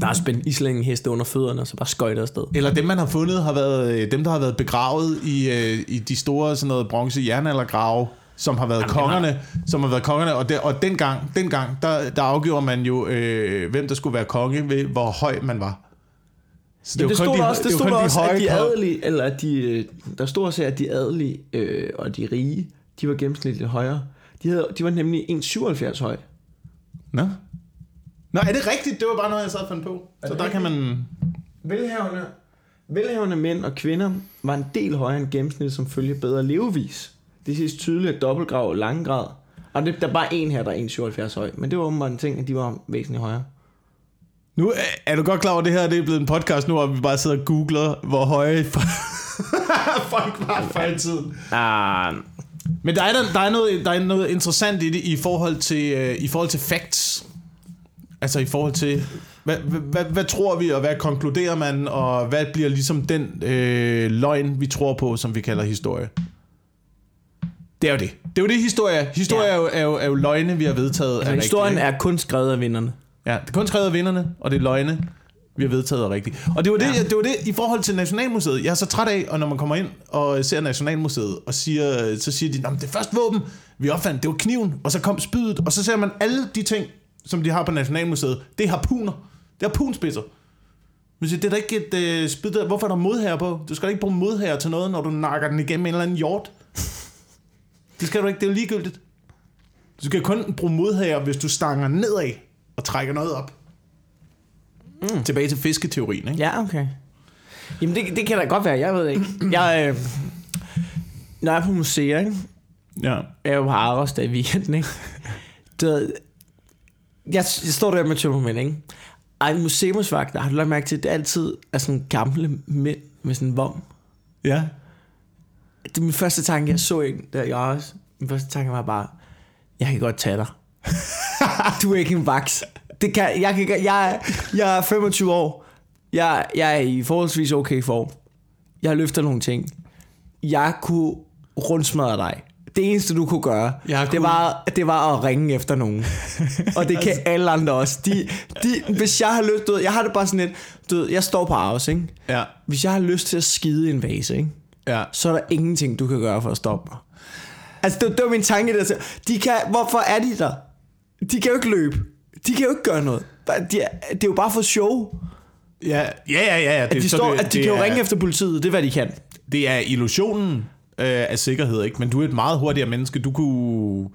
Der er spændt islængden heste under fødderne, og så bare skøjter afsted. Eller dem, man har fundet, har været øh, dem, der har været begravet i, øh, i de store sådan noget bronze jernaldergrave, som har været Jamen, kongerne, som har været kongerne, og, der, og dengang, dengang der, der afgjorde man jo, øh, hvem der skulle være konge ved, hvor høj man var. Så Det, det var stod de- også, det var stod der de også at de adelige, eller at de, øh, der stod også, at de adelige øh, og de rige, de var gennemsnitligt højere. De, havde, de var nemlig 1,77 høj. Nå. Nå, er det rigtigt? Det var bare noget, jeg sad og fandt på. Så der kan man... Velhavende, velhavende mænd og kvinder var en del højere end gennemsnit, som følge bedre levevis. Det ses tydeligt af dobbeltgrav og langgrad. Og det, der er bare en her, der er 1,77 høj. Men det var åbenbart en ting, at de var væsentligt højere. Nu er- er du godt klar over, at det her det er blevet en podcast nu, hvor vi bare sidder og googler, hvor høje folk var i tiden. Ah, Men der er, der, der, er noget, der er noget interessant i det i forhold til, øh, i forhold til facts. Altså i forhold til, hvad, hvad, hvad, tror vi, og hvad konkluderer man, og hvad bliver ligesom den øh, løgn, vi tror på, som vi kalder historie? Det er jo det. Det er jo det, historie. Historie Ja. er, jo, er, jo, er jo løgne, vi har vedtaget. Altså, historien rigtige, er kun skrevet af vinderne. Ja, det er kun skrevet af vinderne, og det er løgne, vi har vedtaget rigtigt. Og det var det, ja. det var det i forhold til Nationalmuseet. Jeg er så træt af, og når man kommer ind og ser Nationalmuseet, og siger, så siger de, at det første våben, vi opfandt, det var kniven, og så kom spydet, og så ser man alle de ting, som de har på Nationalmuseet, det er harpuner. Det er harpunspidser. Men siger, det er da ikke et øh, spyd der. Hvorfor er der modherre på? Du skal da ikke bruge modherre til noget, når du nakker den igennem en eller anden hjort. Det skal du ikke, det er jo ligegyldigt. Du skal kun bruge modherre, hvis du stanger nedad og trækker noget op. Mm. Tilbage til fisketeorien, ikke? Ja, okay. Jamen, det, det kan da godt være, jeg ved ikke. Jeg, øh, når jeg er på museer, ikke? Ja. Jeg er jo på Aros der i weekenden, ikke? Ved, jeg, jeg står der med tømmermænd, ikke? Ej, museumsvagter, har du lagt mærke til, at det altid er sådan gamle mænd med sådan en vom? Ja. Det er min første tanke, jeg så en der i Aros. Min første tanke var bare, jeg kan godt tage dig. du er ikke en vaks. Det kan, jeg, kan, jeg, jeg er 25 år. Jeg, jeg er i forholdsvis okay form. Jeg løfter nogle ting. Jeg kunne rundsmadre dig. Det eneste, du kunne gøre, Jeg det, kunne- var, det var at ringe efter nogen. Og det kan alle andre også. De, de, hvis jeg har lyst, du ved, jeg har det bare sådan lidt, du ved, jeg står på Aros, ikke? Ja. Hvis jeg har lyst til at skide en vase, ikke? Ja. så er der ingenting, du kan gøre for at stoppe mig. Altså, det, det var min tanke, der de kan, hvorfor er de der? De kan jo ikke løbe. De kan jo ikke gøre noget. De er, det er jo bare for show. Ja, ja, ja, ja. At de, står, det, at de det kan jo er, ringe efter politiet, det er, hvad de kan. Det er illusionen øh, af sikkerhed, ikke? Men du er et meget hurtigere menneske. Du kunne...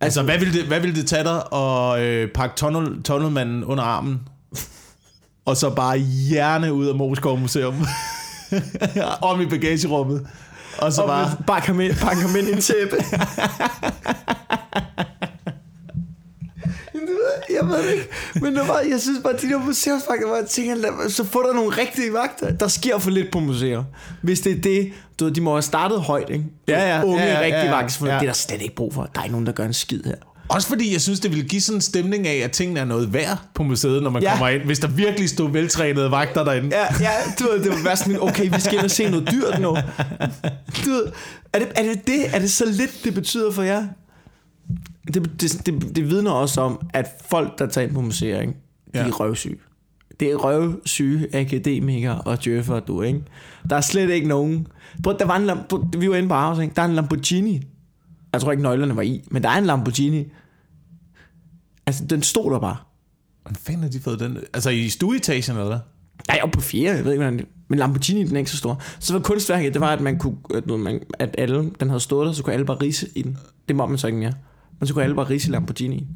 Altså, hvad ville det, hvad ville det tage dig at øh, pakke tunnel, tunnelmanden under armen? og så bare hjerne ud af Moskov Museum. Om i bagagerummet. Og så Og bare... bare, kom ind, ind i en tæppe. Jeg ved det ikke, men det var, jeg synes bare, de der museumsvagter, hvor jeg tænker, så får der nogle rigtige vagter. Der sker for lidt på museer. Hvis det er det, du ved, de må have startet højt, ikke? Ja, ja, Unge, ja, ja, rigtige ja, vagter, for ja. det er der slet ikke brug for. Der er ikke nogen, der gør en skid her. Også fordi jeg synes, det ville give sådan en stemning af, at tingene er noget værd på museet, når man Ja. ja. kommer ind. Hvis der virkelig stod veltrænede vagter derinde. Ja, ja, du ved, det var være sådan, okay, vi skal ind og se noget dyrt nu. Du ved, er det, er det det? Er det så lidt, det betyder for jer? Det, det, det, det vidner også om, at folk, der tager ind på museer, ikke, de Ja. er røvsyge. Det er røvsyge akademikere og djøffer, du, ikke? Der er slet ikke nogen... Prøv, der var en, Lambo- vi var inde på Aarhus, ikke? Der er en Lamborghini. Jeg tror ikke, nøglerne var i, men der er en Lamborghini. Altså, den stod der bare. Hvordan fanden har de fået den? Altså i stueetagen, eller hvad? Nej, oppe på fire, jeg ved ikke, hvordan det... Men Lamborghini, den er ikke så stor. Så var kunstværket, det var, at man kunne... At, man, at alle, den havde stået der, så kunne alle bare rise i den. Det må man så ikke mere. Men så kunne alle bare rise i Lamborghini.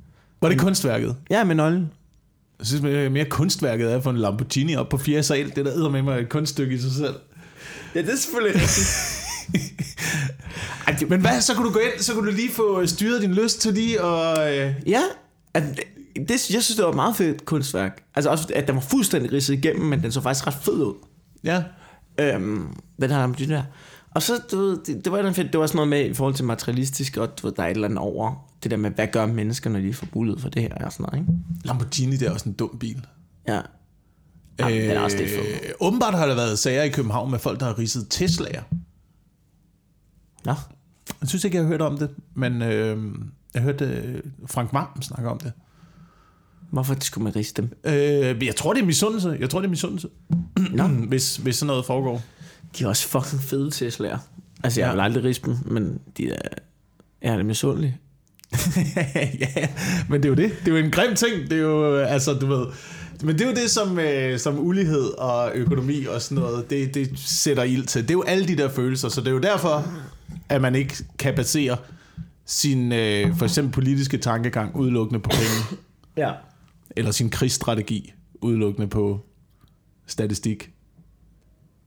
Var det kunstværket? Ja, med nøglen. Jeg synes mere, mere kunstværket er få en Lamborghini op på fjerde sal. Det der æder med mig et kunststykke i sig selv. Ja, det er selvfølgelig rigtigt. Men hvad, så kunne du gå ind, så kunne du lige få styret din lyst til lige og... Øh... ja, at, det, jeg synes, det var et meget fedt kunstværk. Altså også, at den var fuldstændig ridset igennem, men den så faktisk ret fed ud. Ja. Øhm, den her Lamborghini der. Og så, du ved, det, det var den fedt, det var sådan noget med i forhold til materialistisk, og du ved, der er et eller andet over det der med, hvad gør mennesker, når de får mulighed for det her og sådan noget, ikke? Lamborghini, det er også en dum bil. Ja. Jamen, den er også lidt fed. Øh, åbenbart har der været sager i København med folk, der har ridset Tesla'er. Nå. Jeg synes ikke, jeg har hørt om det, men øh, jeg hørte øh, Frank Vam snakke om det. Hvorfor skulle man riste dem? Øh, jeg tror, det er misundelse. Jeg tror, det er misundelse, Nå. hvis, hvis sådan noget foregår. De er også fucking fede Tesla'er. Altså, jeg Ja. vil aldrig riste dem, men de er... Jeg er da misundelig. ja, men det er jo det. Det er jo en grim ting. Det er jo, øh, altså, du ved... Men det er jo det, som, øh, som ulighed og økonomi og sådan noget, det, det sætter ild til. Det er jo alle de der følelser, så det er jo derfor, at man ikke kan basere sin øh, for eksempel politiske tankegang udelukkende på penge, Ja. eller sin krigsstrategi udelukkende på statistik.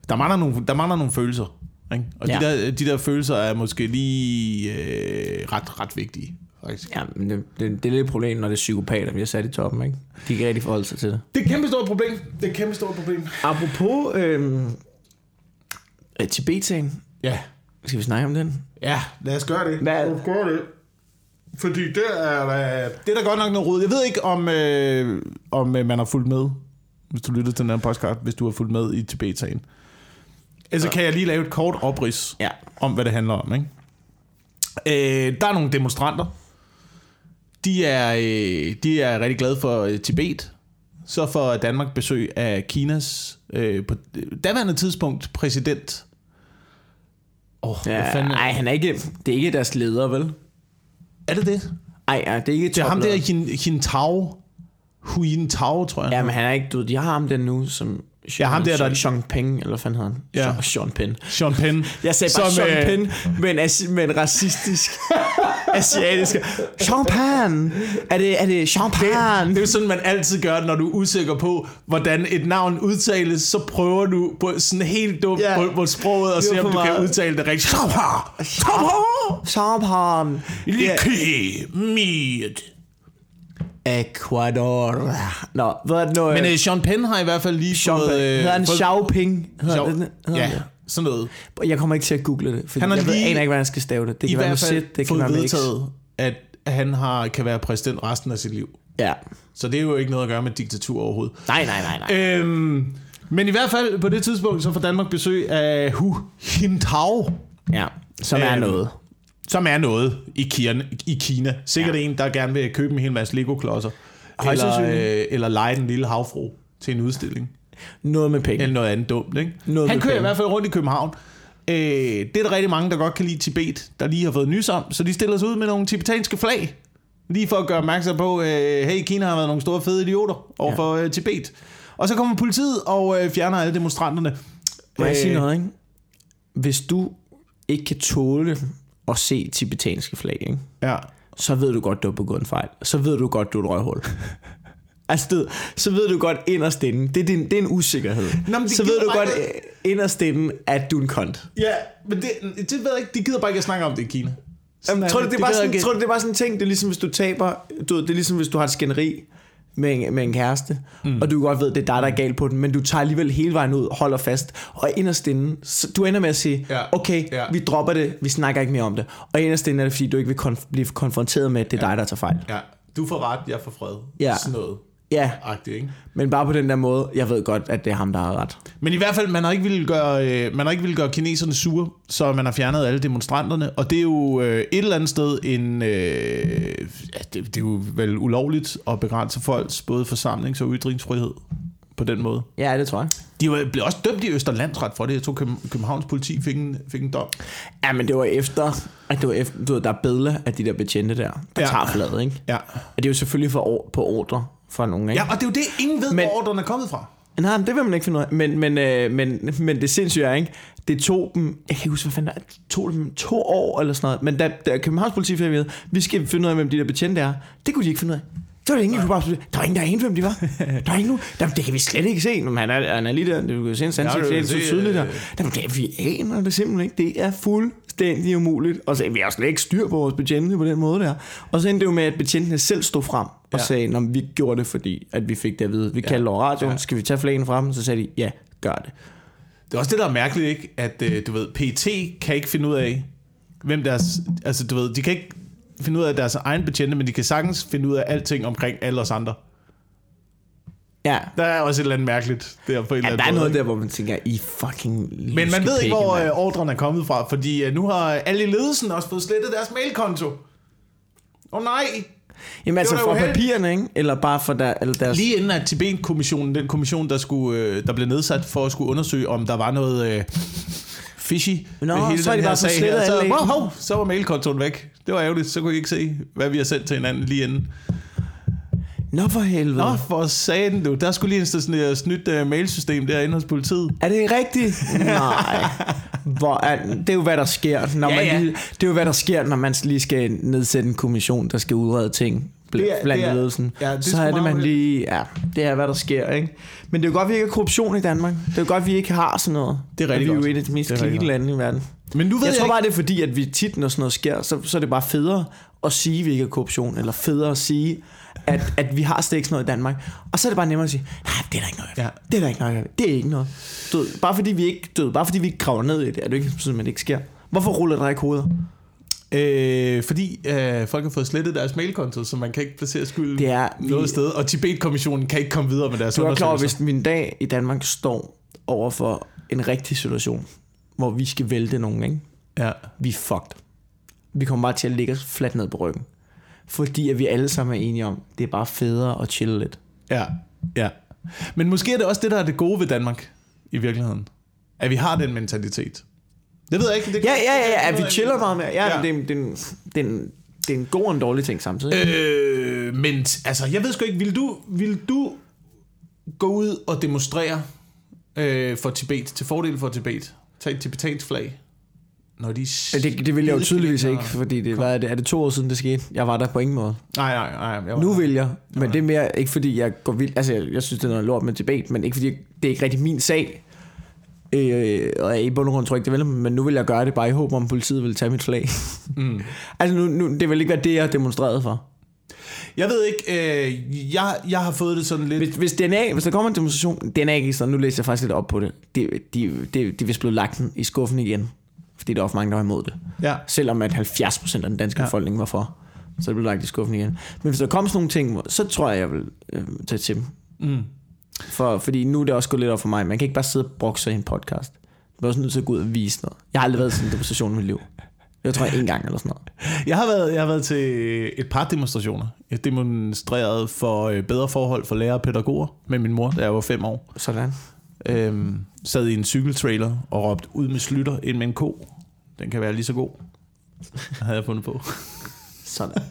Der mangler nogle, der mangler nogle følelser, ikke? og Ja. de, der, de der følelser er måske lige øh, ret, ret vigtige, faktisk. Ja, men det, det, det er lidt et problem, når det er psykopater, vi har sat i toppen, ikke? De kan ikke rigtig forholde sig til det. Det er et kæmpe stort problem. Det er et kæmpe stort problem. Apropos øhm, øh, Tibet-sagen. Ja. Skal vi snakke om den? Ja, lad os gøre det. Hvad- Lad os gøre det. Fordi det er, det er da godt nok noget rod. Jeg ved ikke, om, øh, om øh, man har fulgt med, hvis du lytter til den her podcast, hvis du har fulgt med i Tibet-sagen. Altså kan jeg lige lave et kort oprids Ja. om, hvad det handler om. Ikke? Øh, der er nogle demonstranter. De er, øh, de er rigtig glade for øh, Tibet. Så får Danmark besøg af Kinas øh, på daværende tidspunkt præsident. Åh, oh, ja fanden ej, han er ikke, det er ikke deres leder, vel? Er det det? Ej, ja, det er ikke Det er ham der. Hin, Hin Tao. Huin Tao, tror jeg. Ja, men han er ikke, du de har ham der nu, som... Ja, ham der, der- Sean Peng, eller hvad fanden hedder han? Ja. Sean, Sean Penn. Sean Penn. Jeg sagde bare Som, Sean øh, Penn, men, asi- men racistisk. asiatisk. Sean Penn! Er det, er det Sean Penn? Det er jo sådan, man altid gør, når du er usikker på, hvordan et navn udtales, så prøver du på sådan helt dumt Ja. på, på sproget og Det var se, om du kan meget. udtale det rigtigt. Sean Penn. Sean Penn. Sean Penn. Like mit. Ecuador. Nå, hvad er det nu? Men øh, Sean Penn har i hvert fald lige Sean fået... Penn. øh, Hedder han fået- Xiaoping? Hedder Xiao-? Hedder Ja, det? sådan noget. Jeg kommer ikke til at google det, for Han jeg ved, lige- aner ikke, hvordan jeg skal stave det. Det I kan være med Z, det kan være med vedtaget, at han har, kan være præsident resten af sit liv. Ja. Så det er jo ikke noget at gøre med diktatur overhovedet. Nej, nej, nej, nej. Øhm, men i hvert fald på det tidspunkt, så får Danmark besøg af Hu Jintao, Ja, som er Øhm, noget. Som er noget i Kina. I Kina. Sikkert ja. en, der gerne vil købe en hel masse Lego-klodser. Eller, øh, eller lege den lille havfru til en udstilling. Noget med penge. Eller noget andet dumt, ikke? Noget Han kører i penge. hvert fald rundt i København. Øh, det er der rigtig mange, der godt kan lide Tibet, der lige har fået nys om. Så de stiller sig ud med nogle tibetanske flag. Lige for at gøre opmærksom på, øh, hey, Kina har været nogle store fede idioter over Ja. for øh, Tibet. Og så kommer politiet og øh, fjerner alle demonstranterne. Må jeg sige Øh, noget, ikke? Hvis du ikke kan tåle at se tibetanske flag, ikke? Ja. så ved du godt, du har begået en fejl. Så ved du godt, du er et røghul. altså, du, så ved du godt inderst inde, det er, din, det er en usikkerhed. Nå, men det så ved du bare godt øh, inderst inde, at du er en kont. Ja, men det, det ved jeg ikke. De gider bare ikke at snakke om det i Kina. Jamen, tror, du, det er bare gider sådan, ikke. tror du, det er bare sådan en ting? Det er ligesom, hvis du taber... Du, det er ligesom, hvis du har et skænderi med en, med en kæreste, mm. og du godt ved, det er dig, der er galt på den, men du tager alligevel hele vejen ud, holder fast, og inderst inde, så du ender med at sige, Ja. okay, Ja. vi dropper det, vi snakker ikke mere om det. Og inderst inde er det, fordi du ikke vil konf- blive konfronteret med, at det er dig, der tager fejl. Ja, du får ret, jeg får fred. Ja. Sådan noget. Ja, Agtigt, ikke? men bare på den der måde, jeg ved godt, at det er ham, der har ret. Men i hvert fald, man har ikke ville gøre, øh, man har ikke ville gøre kineserne sure, så man har fjernet alle demonstranterne. Og det er jo øh, et eller andet sted en... Øh, ja, det, det er jo vel ulovligt at begrænse folks både forsamlings- og ytringsfrihed på den måde. Ja, det tror jeg. De var, blev også dømt i Østerlandsret for det. Jeg tror, Køben- Københavns politi fik en, fik en dom. Ja, men det var efter, at det var efter, du ved, der er billeder af de der betjente der, der Ja. tager fladet, ikke? Ja. Og det er jo selvfølgelig for, or- på ordre fra nogen, ikke? ja, og det er jo det, ingen ved, Men- hvor ordren er kommet fra. Nej, men det vil man ikke finde ud af. Men, men, øh, men, men det sindssyge er, ikke? Det tog dem, jeg kan ikke huske, hvad fanden det er, det tog dem to år eller sådan noget. Men da, da Københavns politi fik at vide, vi skal finde ud af, hvem de der betjente er, det kunne de ikke finde ud af. Det var der ingen, der, bare, der var ingen, der anede, hvem de var. Der var ingen, der, det kan vi slet ikke se. Men han er, han er lige der, du kan se en Ja, ansigt, du det er så tydeligt der. øh, der. Det, vi aner det simpelthen ikke. Det er fuldstændig umuligt. Og så vi har slet ikke styr på vores betjente på den måde der. Og så endte det jo med, at betjentene selv stod frem og Ja. ja. sagde, når vi gjorde det, fordi at vi fik det at vide. Vi kaldte over radioen, Ja. skal vi tage flagene frem? Så sagde de, ja, gør det. Det er også det, der er mærkeligt, ikke? At, øh, du ved, PT kan ikke finde ud af, hvem deres... Altså, du ved, de kan ikke finde ud af deres egen betjente, men de kan sagtens finde ud af alting omkring alle os andre. Ja. Der er også et eller andet mærkeligt der på en eller Ja, anden der er måde, noget ikke? der, hvor man tænker, I fucking Men man ved ikke, hvor øh, ordren er kommet fra, fordi øh, nu har alle i ledelsen også fået slettet deres mailkonto. Åh oh, nej! Jamen altså uheldigt. papirerne, ikke? Eller bare for der, eller deres... Lige inden at Tibet-kommissionen, den kommission, der, skulle, øh, der blev nedsat for at skulle undersøge, om der var noget øh, fishy Nå, ved hele så den de her sag her. Så, wow, så var mailkontoen væk. Det var ærgerligt, så kunne I ikke se, hvad vi har sendt til hinanden lige inden. Nå for helvede. Nå, for satan du. Der skulle lige installeres et nyt uh, mailsystem derinde hos politiet. Er det rigtigt? Nej. Hvor er, det er jo, hvad der sker, når Ja, man ja. lige, det er jo, hvad der sker, når man lige skal nedsætte en kommission, der skal udrede ting bl- Det er- blandt det er- ledelsen. ja, det så er det, man lige... Ja, det er, hvad der sker, ikke? Men det er jo godt, vi ikke har korruption i Danmark. Det er jo godt, vi ikke har sådan noget. Det er rigtig Og Vi er godt. jo et af de mest clean lande i verden. Men nu ved Jeg jeg, tror ikke, bare, det er fordi, at vi tit, når sådan noget sker, så, så er det bare federe at sige, at vi ikke har korruption, eller federe at sige, at, at vi har slet ikke sådan noget i Danmark. Og så er det bare nemmere at sige, nej, det er der ikke noget. Ja. Det er der ikke noget. Det er ikke noget. Du bare fordi vi ikke, du ved, bare fordi vi ikke graver ned i det, er det ikke sådan, at det ikke sker. Hvorfor ruller der ikke hoveder? Øh, fordi øh, folk har fået slettet deres mailkonto, så man kan ikke placere skylden Det er... noget sted, og Tibet-kommissionen kan ikke komme videre med deres Du er klar over, undersøgelser. hvis min dag i Danmark står over for en rigtig situation, hvor vi skal vælte nogen, ikke? Ja. Vi er fucked. Vi kommer bare til at ligge os fladt ned på ryggen. Fordi at vi alle sammen er enige om, det er bare federe at chille lidt. Ja, ja. Men måske er det også det, der er det gode ved Danmark, i virkeligheden. At vi har den mentalitet. Det ved jeg ikke. Det Ja, ja, ja, ja det at vi chiller meget mere. Ja, Ja. Det, er, det, det, en, det er en god og en dårlig ting samtidig. Øh, men altså, jeg ved sgu ikke, vil du, vil du gå ud og demonstrere øh, for Tibet, til fordel for Tibet? Tag et tibetansk flag? Når de det, det vil jeg jo tydeligvis ikke, fordi det var, er det, er det to år siden, det skete? Jeg var der på ingen måde. Nej, nej, nej. Jeg var, Nu vil jeg, men det er mere ikke fordi jeg går vildt, altså jeg, jeg synes det er noget lort med Tibet, men ikke fordi det er ikke rigtig min sag. Øh, og i bund og grund tror jeg ikke det vil, men nu vil jeg gøre det bare i håb om, politiet vil tage mit flag. Mm. altså nu, nu, det vil ikke være det, jeg har demonstreret for. Jeg ved ikke, øh, jeg, jeg har fået det sådan lidt... Hvis, hvis, DNA, hvis der kommer en demonstration, DNA ikke sådan, nu læser jeg faktisk lidt op på det, de, de, de, de vil blive lagt i skuffen igen, fordi der er også mange, der var imod det. Ja. Selvom at 70% af den danske ja. befolkning var for, så det blev lagt i skuffen igen. Men hvis der kommer sådan nogle ting, så tror jeg, jeg vil øh, tage til dem. Mm. For, fordi nu er det også gået lidt op for mig. Man kan ikke bare sidde og brokse i en podcast. Man er også nødt til at gå ud og vise noget. Jeg har aldrig været i sådan en demonstration i mit liv. Jeg tror en gang eller sådan noget. Jeg har været, jeg har været til et par demonstrationer. Jeg demonstrerede for øh, bedre forhold for lærere og pædagoger med min mor, da jeg var fem år. Sådan. Øhm, sad i en cykeltrailer og råbte ud med slutter ind med en ko. Den kan være lige så god. havde jeg fundet på. Sådan.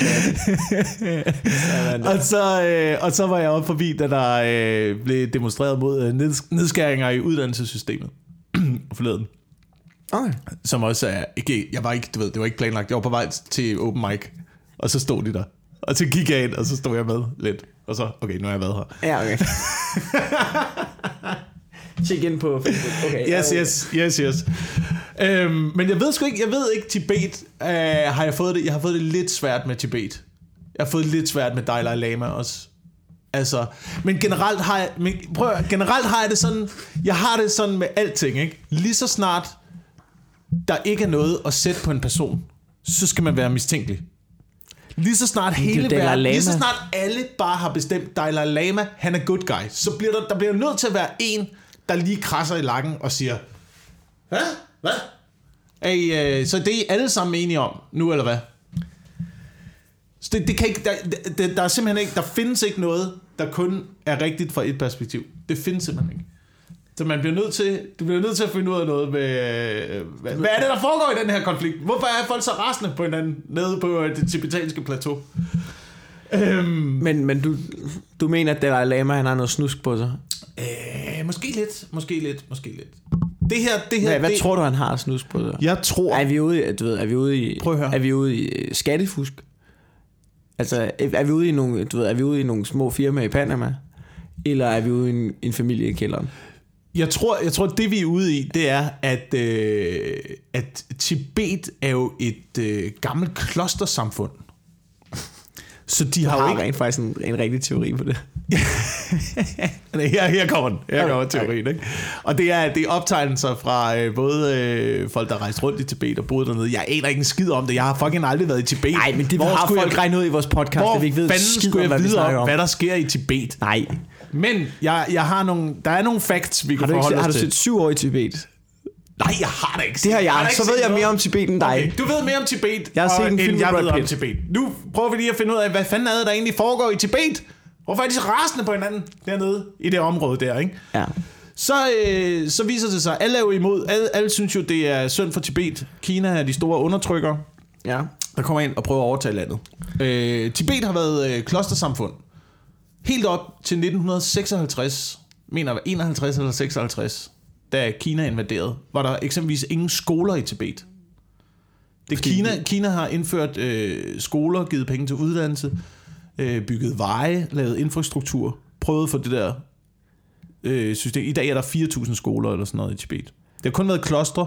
og, så, øh, og så var jeg oppe forbi, da der øh, blev demonstreret mod øh, neds- nedskæringer i uddannelsessystemet forleden. Okay. Som også er, ikke, jeg var ikke, du ved, det var ikke planlagt. Jeg var på vej til open mic, og så stod de der. Og så gik jeg ind, og så stod jeg med lidt. Og så, okay, nu har jeg været her. Ja, okay. Tjek ind på Facebook. Okay. Yes, yes, yes, yes. Øhm, men jeg ved sgu ikke, jeg ved ikke, Tibet, øh, har jeg fået det, jeg har fået det lidt svært med Tibet. Jeg har fået det lidt svært med Dalai Lama også. Altså, men generelt har jeg, men prøv, generelt har jeg det sådan, jeg har det sådan med alting, ikke? Lige så snart der ikke er noget at sætte på en person, så skal man være mistænkelig. Lige så snart hele verden, lige så snart alle bare har bestemt Dalai Lama, han er good guy, så bliver der, der bliver nødt til at være en, der lige krasser i lakken og siger, hvad? Hvad? Er I, øh, så det er I alle sammen enige om, nu eller hvad? Så det, det kan ikke, der, der, der er simpelthen ikke, der findes ikke noget, der kun er rigtigt fra et perspektiv. Det findes simpelthen ikke. Så man bliver nødt til, du bliver nødt til at finde ud af noget med, øh, hvad, hvad er det, der foregår i den her konflikt? Hvorfor er folk så rasende på hinanden nede på øh, det tibetanske plateau? Øhm, Men, men du, du mener, at Dalai Lama han har noget snusk på sig? øh, måske lidt, måske lidt, måske lidt. Det her, det her, Hvad, hvad det, tror du, han har snusk på sig? Jeg tror, Er vi ude i, du ved, er vi ude i, Prøv at høre. er vi ude i øh, skattefusk? Altså, er vi ude i nogle, du ved, er vi ude i nogle små firmaer i Panama? Eller er vi ude i en, en familie i kælderen? Jeg tror, jeg tror, det vi er ude i, det er, at, øh, at Tibet er jo et øh, gammelt klostersamfund. Så de Jeg har jo har ikke... rent faktisk en, en rigtig teori på det. her, her kommer den. Her Okay, kommer teorien. Ikke? Og det er, det er optegnelser fra øh, både øh, folk, der rejste rundt i Tibet og boede dernede. Jeg aner ikke en skid om det. Jeg har fucking aldrig været i Tibet. Nej, men det Hvor har folk jeg, regnet ud i vores podcast, Hvor at vi ikke ved fanden skid skulle om, hvad vi vide om. hvad der sker i Tibet? Nej. Men jeg, jeg har nogle, der er nogle facts, vi kan du, ikke, forholde har os du til. set syv år i Tibet? Nej, jeg har da ikke Det har jeg. ikke Så ved jeg noget. mere om Tibet end dig. Okay, du ved mere om Tibet, Jeg har set en film jeg ved om. Tibet. Nu prøver vi lige at finde ud af, hvad fanden er det, der egentlig foregår i Tibet? Hvorfor er de så rasende på hinanden dernede i det område der, ikke? Ja. Så, øh, så viser det sig, at alle er jo imod. Alle, alle synes jo, det er synd for Tibet. Kina er de store undertrykkere, Ja. der kommer ind og prøver at overtage landet. Øh, Tibet har været øh, klostersamfund. Helt op til 1956, mener jeg, 51 eller 56, da Kina invaderede, var der eksempelvis ingen skoler i Tibet. Det Kina, Kina har indført øh, skoler, givet penge til uddannelse, øh, bygget veje, lavet infrastruktur, prøvet for det der øh, system. I dag er der 4.000 skoler eller sådan noget i Tibet. Det har kun været klostre.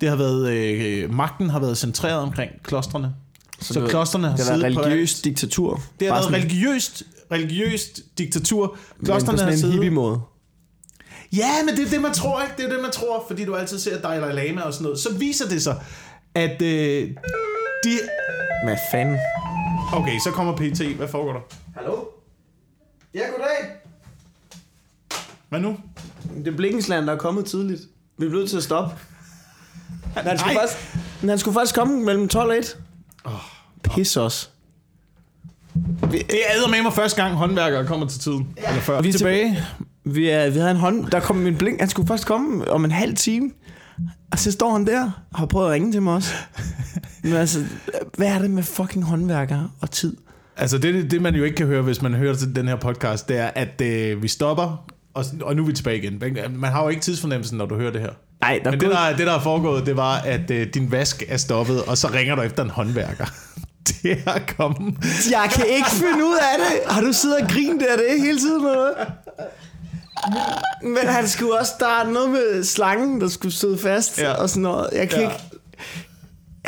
Det har været, øh, magten har været centreret omkring klostrene. Så, så klostrene har Det har været på religiøst diktatur. det har været religiøst, religiøst diktatur. men på sådan en hippie måde. Ja, men det er det, man tror, ikke? Det er det, man tror, fordi du altid ser Dalai Lama og sådan noget. Så viser det sig, at øh, de... Hvad fanden? Okay, så kommer PT. Hvad foregår der? Hallo? Ja, goddag. Hvad nu? Det er Blikkensland, der er kommet tidligt. Vi er nødt til at stoppe. Men han skulle, faktisk, men han skulle faktisk komme mellem 12 og 1. Oh, Pis os. Det er med mig første gang, håndværkere kommer til tiden. Ja. Eller før. Vi er tilbage. Vi, er, vi havde en hånd... Der kom min blink. Han skulle først komme om en halv time. Og så står han der og har prøvet at ringe til mig også. Men altså, hvad er det med fucking håndværkere og tid? Altså det, det, man jo ikke kan høre, hvis man hører til den her podcast, det er, at øh, vi stopper, og, og nu er vi tilbage igen. Man har jo ikke tidsfornemmelsen, når du hører det her. Nej, der Men det der, det, der er foregået, det var, at øh, din vask er stoppet, og så ringer du efter en håndværker. Det er kommet. Jeg kan ikke finde ud af det. Har du siddet og grinet af det hele tiden? Eller? Men han skulle også, der er noget med slangen, der skulle sidde fast Ja. og sådan noget. Jeg kan ja. ikke...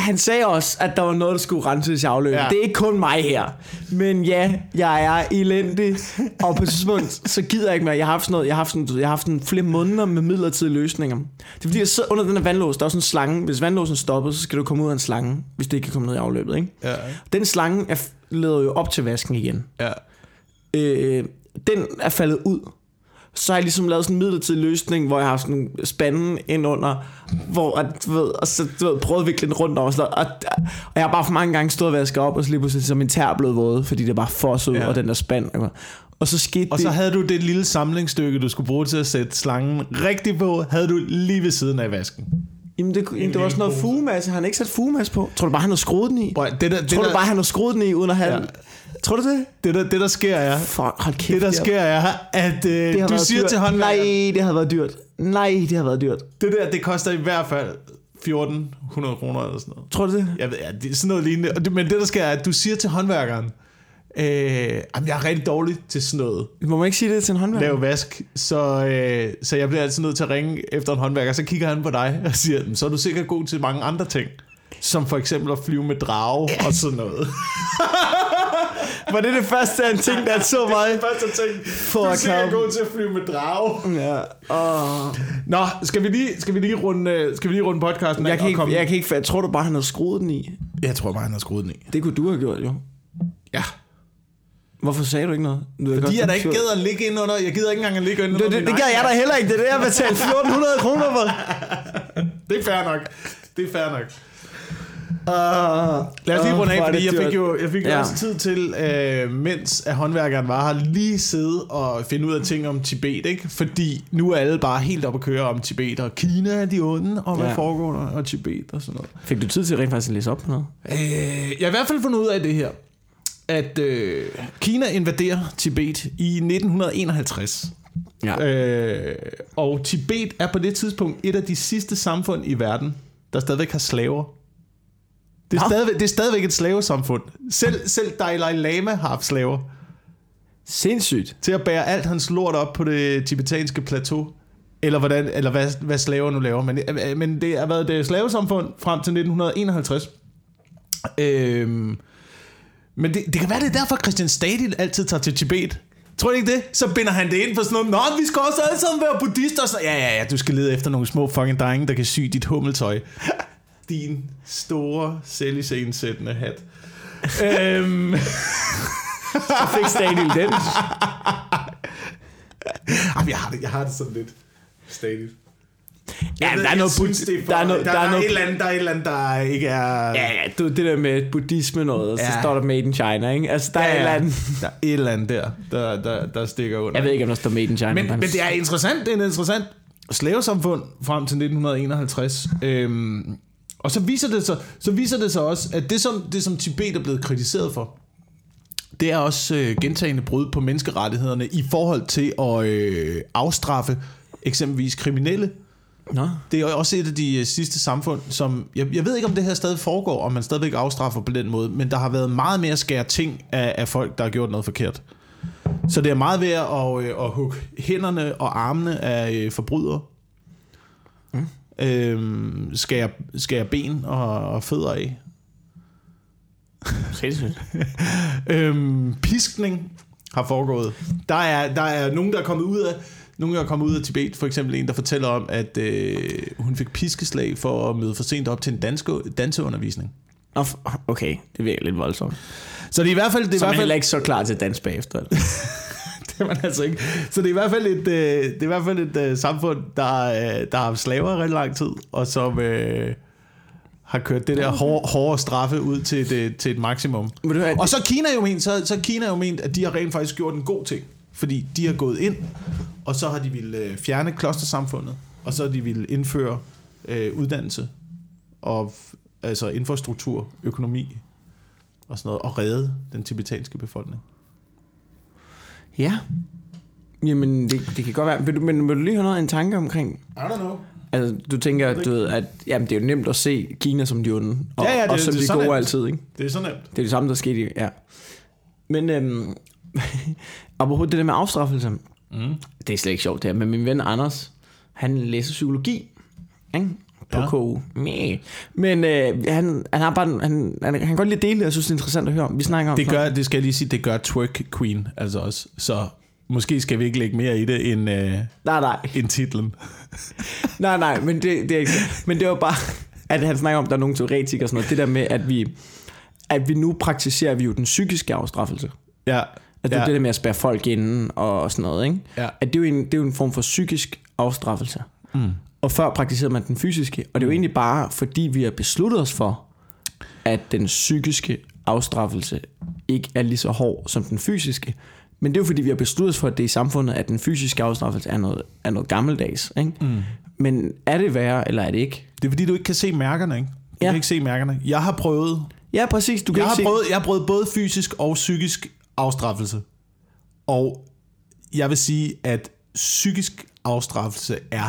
Han sagde også, at der var noget, der skulle renses i afløbet. Ja. Det er ikke kun mig her. Men ja, jeg er elendig. Og på et tidspunkt, så gider jeg ikke mere. Jeg har haft sådan noget, jeg har haft, sådan, jeg har haft sådan flere måneder med midlertidige løsninger. Det er fordi, jeg sidder under den her vandlås. Der er sådan en slange. Hvis vandlåsen stopper, så skal du komme ud af en slange, hvis det ikke kan komme ned i afløbet. Ikke? Ja, Den slange er, leder jo op til vasken igen. ja. Øh, den er faldet ud. Så har jeg ligesom lavet sådan en midlertidig løsning, hvor jeg har sådan nogle spanden ind under, hvor at, du ved, og så du ved, prøvet at vikle den rundt over. sådan. Og, og jeg har bare for mange gange stået og vasket op, og så lige pludselig så min tær blevet våde, fordi det bare fosset ud Ja. ja. den der spand. Og så skete Og det... så havde du det lille samlingsstykke, du skulle bruge til at sætte slangen rigtig på, havde du lige ved siden af vasken. Jamen, det, jamen, det var sådan noget fugemasse. Han har ikke sat fugemasse på. Tror du bare, han har skruet den i? At- det, der, det, Tror du der, bare, han har skruet den i, uden at have Ja. Tror du det? det, der, det, der sker er, Fuck, hold kæft. det der sker er, at øh, du siger dyrt. til håndværkeren, Nej, det har været dyrt. Nej, det har været dyrt. det der, det koster i hvert fald 1400 kroner eller sådan noget. Tror du det? Jeg ved, ja, det er sådan noget lignende. Men det, der sker, er, at du siger til håndværkeren, øh, jamen, jeg er rigtig dårlig til sådan noget. Må man ikke sige det til en håndværker? Lave vask, så, øh, så jeg bliver altid nødt til at ringe efter en håndværker. Så kigger han på dig og siger, "Men så er du sikkert god til mange andre ting. Som for eksempel at flyve med drage og sådan noget. Var det det første, han tænkte, at så mig? første ting. For du er komme. god til at flyve med drage. Ja. Oh. Nå, skal vi lige, skal vi lige, runde, skal vi lige runde podcasten Jeg, kan ikke, komme- jeg kan ikke... Jeg tror du bare, han havde skruet den i. jeg tror bare, han har skruet den i. Det kunne du have gjort, jo. Ja. Hvorfor sagde du ikke noget? Du Fordi jeg da ikke gider at ligge ind under, jeg gider ikke engang at ligge ind under Det, det, det egen jeg da heller ikke. Det er det, jeg betalte 1400 kroner for. Det er fair nok. Det er fair nok. Uh, Lad os lige runde af, fordi jeg fik jo, jeg fik Ja. også tid til, øh, mens at håndværkeren var her, lige sidde og finde ud af ting om Tibet, ikke? Fordi nu er alle bare helt op at køre om Tibet, og Kina er de onde, og hvad Ja. foregår der, og Tibet og sådan noget. Fik du tid til rent faktisk at læse op på noget? Øh, jeg har i hvert fald fundet ud af det her, at øh, Kina invaderer Tibet i 1951. Ja. Øh, og Tibet er på det tidspunkt et af de sidste samfund i verden, der stadigvæk har slaver. Det er, Nå. stadigvæk, det er stadigvæk et slavesamfund. Selv, selv Dalai Lama har haft slaver Sindssygt. til at bære alt hans lort op på det tibetanske plateau. Eller, hvordan, eller hvad, hvad slaver nu laver. Men, men det har været det slavesamfund frem til 1951. Øhm, men det, det kan være, det er derfor, Christian Stadil altid tager til Tibet. Tror du ikke det? Så binder han det ind på sådan noget. Nå, vi skal også alle sammen være buddhister. Så, ja, ja, ja, du skal lede efter nogle små fucking drenge, der kan sy dit hummeltøj. Din store, selvisensættende hat. øhm, Så fik Stadil den. Jamen, jeg har det, jeg har det sådan lidt stadigt. Ja, der er noget synes, det er for, der er noget- der, der er er noget- et eller andet, der er et eller andet, der ikke er... Ja, ja, du, det der med buddhisme noget, og så Ja. står der Made in China, ikke? Altså, der er et eller andet... Der er et eller andet der, der, der, der stikker under. Jeg ved ikke, om der står Made in China. men, men det er interessant, det er et interessant slavesamfund frem til 1951. Øhm, og så viser, det sig, så viser det sig også, at det som, det, som Tibet er blevet kritiseret for, det er også øh, gentagende brud på menneskerettighederne i forhold til at øh, afstraffe eksempelvis kriminelle. Nå. Det er også et af de øh, sidste samfund, som... Jeg, jeg ved ikke, om det her stadig foregår, om man stadigvæk afstraffer på den måde, men der har været meget mere skære ting af, af folk, der har gjort noget forkert. Så det er meget ved at, øh, at hugge hænderne og armene af øh, forbrydere. Mm. Øhm, skære, skære ben og, og fødder af. Sindssygt. øhm, piskning har foregået. Der er, der er nogen, der er kommet ud af... Nogle gange kommer ud af Tibet, for eksempel en, der fortæller om, at øh, hun fik piskeslag for at møde for sent op til en danske, danseundervisning. Okay, det virker lidt voldsomt. Så det er i hvert fald... Det er i Så er hvert man fald heller ikke så klar til dans bagefter. man altså ikke. Så det er i hvert fald et, øh, det er i hvert fald et øh, samfund, der, øh, der har haft slaver rigtig lang tid, og som øh, har kørt det der hårde, hårde straffe ud til et, til et maksimum. Men Og så Kina jo ment, så, så Kina jo ment, at de har rent faktisk gjort en god ting. Fordi de har gået ind, og så har de ville fjerne klostersamfundet, og så har de ville indføre øh, uddannelse og altså infrastruktur, økonomi og sådan noget, og redde den tibetanske befolkning. Ja. Jamen, det, det kan godt være. Vil du, men vil du lige have noget en tanke omkring? I don't know. Altså, du tænker, du ved, at jamen, det er jo nemt at se Kina som de onde. Og, Ja, ja, det- og som det er de gode nemt. altid, ikke? Det er så nemt. Det er det samme, der skete i, ja. Men øhm, apropos det der med afstraffelse, Mm. det er slet ikke sjovt det her, men min ven Anders, han læser psykologi, ikke? På Ja. KU. Meh. Men øh, han, han, har bare, han, han, han kan godt lide dele det, jeg synes, det er interessant at høre om. Vi snakker om Det gør, det skal jeg lige sige, det gør Twerk Queen altså også. Så måske skal vi ikke lægge mere i det end, øh, Nej, nej. end titlen. Nej, nej, men det, det er ikke Men det var bare, at han snakker om, at der er nogle teoretikere og sådan noget. Det der med, at vi, at vi nu praktiserer vi jo den psykiske afstraffelse. Ja. At det er ja. det der med at spærre folk inden og sådan noget, ikke? Ja. At det er, jo en, det er jo en form for psykisk afstraffelse. Mm. Og før praktiserede man den fysiske. Og det er jo egentlig bare, fordi vi har besluttet os for, at den psykiske afstraffelse ikke er lige så hård som den fysiske. Men det er jo fordi, vi har besluttet os for, at det i samfundet, at den fysiske afstraffelse er noget, er noget gammeldags. Ikke? Mm. Men er det værre, eller er det ikke? Det er fordi, du ikke kan se mærkerne, ikke? Du Ja. kan ikke se mærkerne. Jeg har prøvet, Ja, præcis. Du kan jeg ikke har, se... prøvet, jeg har prøvet både fysisk og psykisk afstraffelse. Og jeg vil sige, at psykisk afstraffelse er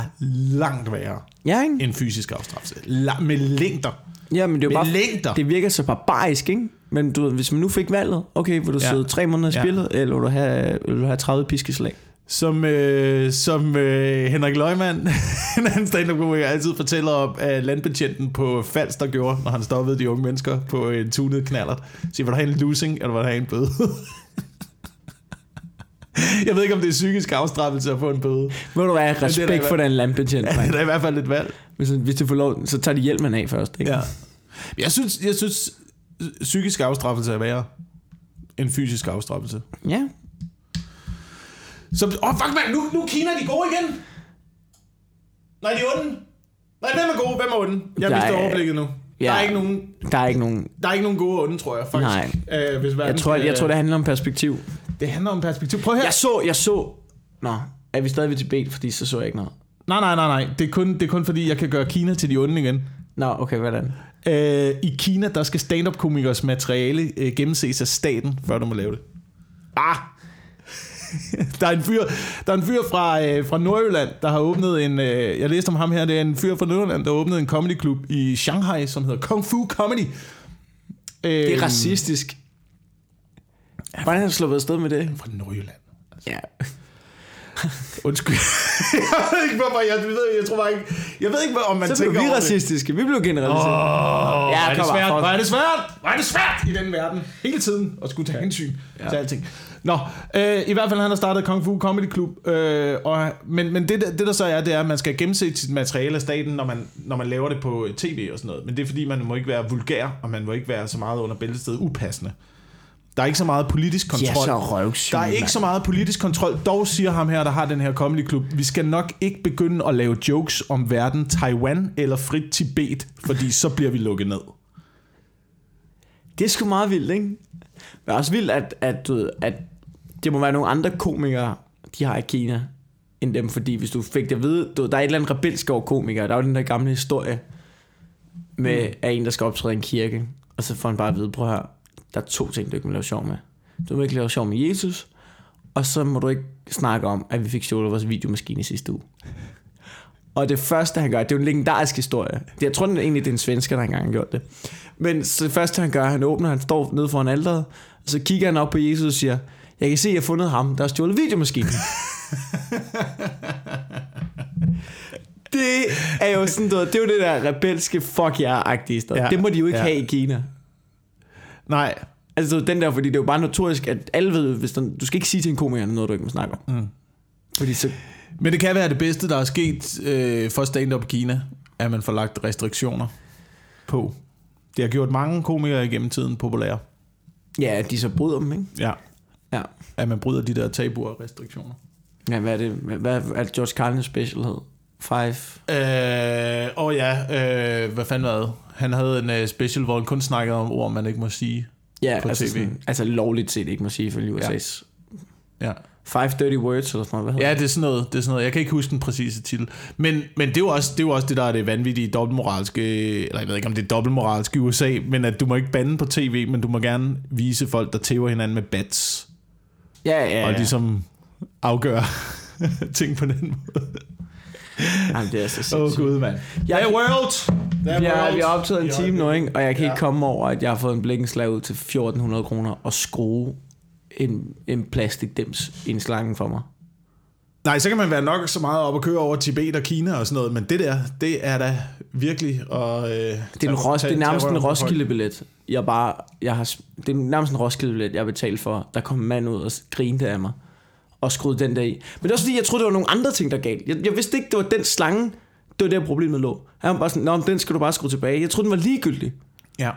langt værre Ja, ikke? end fysisk afstraffelse. La- med længder. Ja, men det er jo Med bare... længder. Det virker så barbarisk, ikke? Men du hvis man nu fik valget, okay, vil du Ja. ja. sidde tre måneder i Ja. spillet, eller vil du have, vil du have 30 piskeslag? Som, øh, som øh, Henrik Løgman, en anden stand altid fortæller om, at landbetjenten på Fals, der gjorde, når han stoppede de unge mennesker på en tunet knallert. Siger, vil du have en losing, eller vil du have en bøde? Jeg ved ikke, om det er psykisk afstraffelse at få en bøde. Vil du have det er respekt for den landbetjent, Ja, det er i hvert fald et valg. Hvis, hvis du får lov, så tager de hjelmen af først, ikke? Ja. Jeg synes, jeg synes psykisk afstraffelse er værre end fysisk afstraffelse. Ja. Så, åh, oh, fuck mand, nu, nu er Kina de gode igen. Nej, de er onde. Nej, hvem er gode, hvem er onde? Jeg Der mister er- overblikket nu. Ja. Der, er ikke nogen, Der er ikke nogen... der er ikke nogen gode onde, tror jeg, faktisk. Nej. Øh, hvis verden Jeg tror, skal- jeg tror, det handler om perspektiv. Det handler om perspektiv. Prøv her. Jeg så, jeg så... Nå, er vi stadig ved Tibet, fordi så så jeg ikke noget. Nej, nej, nej, nej. Det er, kun, det er kun fordi, jeg kan gøre Kina til de onde igen. Nå, okay, hvordan? Øh, I Kina, der skal stand-up-komikers materiale øh, gennemses af staten, før du må lave det. Ah! Der er en fyr, der er en fyr fra, øh, fra Nordjylland, der har åbnet en... Øh, jeg læste om ham her, det er en fyr fra Nordjylland, der har åbnet en comedyklub i Shanghai, som hedder Kung Fu Comedy. Øh, Det er racistisk. Hvordan har du sluppet afsted med det? Fra Nordjylland. Ja. Undskyld. jeg ved ikke, hvorfor. Jeg, ved, jeg tror bare ikke... Jeg ved ikke, om man Så tænker vi det. racistiske. Vi blev generaliseret. Åh, Ja, er det svært, hvor er det svært, hvor er det svært i den verden, hele tiden, at skulle tage hensyn ja. til alting. Nå, øh, i hvert fald han har startet Kung Fu Comedy Club, øh, og, men, men det, der- det der så er, det er, at man skal gennemse sit materiale af staten, når man, når man laver det på tv og sådan noget. Men det er fordi, man må ikke være vulgær, og man må ikke være så meget under bæltestedet upassende. Der er ikke så meget politisk kontrol. Ja, så Der er ikke så meget politisk kontrol. Dog siger ham her, der har den her comedy klub, vi skal nok ikke begynde at lave jokes om verden Taiwan eller frit Tibet, fordi så bliver vi lukket ned. Det er sgu meget vildt, ikke? Men også vildt, at, at, ved, at det må være nogle andre komikere, de har i Kina, end dem, fordi hvis du fik det at vide, du, der er et eller andet rebelsk over komikere, der er jo den der gamle historie med mm. af en, der skal optræde i en kirke, og så får han bare at vide, prøv her, der er to ting, du ikke må lave sjov med. Du må ikke lave sjov med Jesus, og så må du ikke snakke om, at vi fik stjålet vores videomaskine sidste uge. Og det første, han gør, det er jo en legendarisk historie. Det, jeg tror egentlig, det er en svensker, der engang har gjort det. Men så det første, han gør, han åbner, han står nede foran alderet, og så kigger han op på Jesus og siger, jeg kan se, at jeg har fundet ham, der har stjålet videomaskinen. det er jo sådan, du ved, det er jo det der rebelske fuck jer-agtige sted. Ja. Ja. Det må de jo ikke ja. have i Kina. Nej, Altså den der, fordi det er jo bare notorisk, at alle ved, hvis der, du skal ikke sige til en komiker noget, du ikke må snakke om. Mm. Fordi så, Men det kan være det bedste, der er sket øh, for stand-up Kina, at man får lagt restriktioner på. Det har gjort mange komikere igennem tiden populære. Ja, de så bryder dem, ikke? Ja. Ja. At man bryder de der tabuer og restriktioner. Ja, hvad er det? Hvad er George Carlin special hed? Five? Øh, og ja, øh, hvad fanden var det? Han havde en øh, special, hvor han kun snakkede om ord, man ikke må sige. Ja, På altså, TV. sådan, altså lovligt set, ikke må sige, ifølge USA's. Ja. Five Dirty Words, eller sådan noget, hvad hedder Ja, det er sådan noget. Det er sådan noget. Jeg kan ikke huske den præcise titel. Men, men det, er jo også, det er jo også det, der er det vanvittige dobbeltmoralske, eller jeg ved ikke, om det er dobbeltmoralske i USA, men at du må ikke bande på tv, men du må gerne vise folk, der tæver hinanden med bats, Ja, ja, ja. og ligesom afgøre ting på den måde. Jamen, det er så Åh oh, gud, mand. Jeg- Hey world! Vi har, vi har optaget en time nu, ikke? og jeg kan ikke Ja. komme over, at jeg har fået en blikkenslag ud til 1400 kroner og skrue en, en plastikdims i en slange for mig. Nej, så kan man være nok så meget op og køre over Tibet og Kina og sådan noget, men det der, det er da virkelig... Og, øh, Det er, en ros, det er nærmest en Roskilde-billet. Jeg bare, jeg har, det er nærmest en Roskilde-billet, jeg har betalt for. Der kom en mand ud og grinte af mig og skruede den der i. Men det er også fordi, jeg troede, det var nogle andre ting, der galt. Jeg, jeg vidste ikke, det var den slange, det var der problemet lå. Han var bare sådan, Nå, den skal du bare skrue tilbage. Jeg troede, den var ligegyldig. Ja.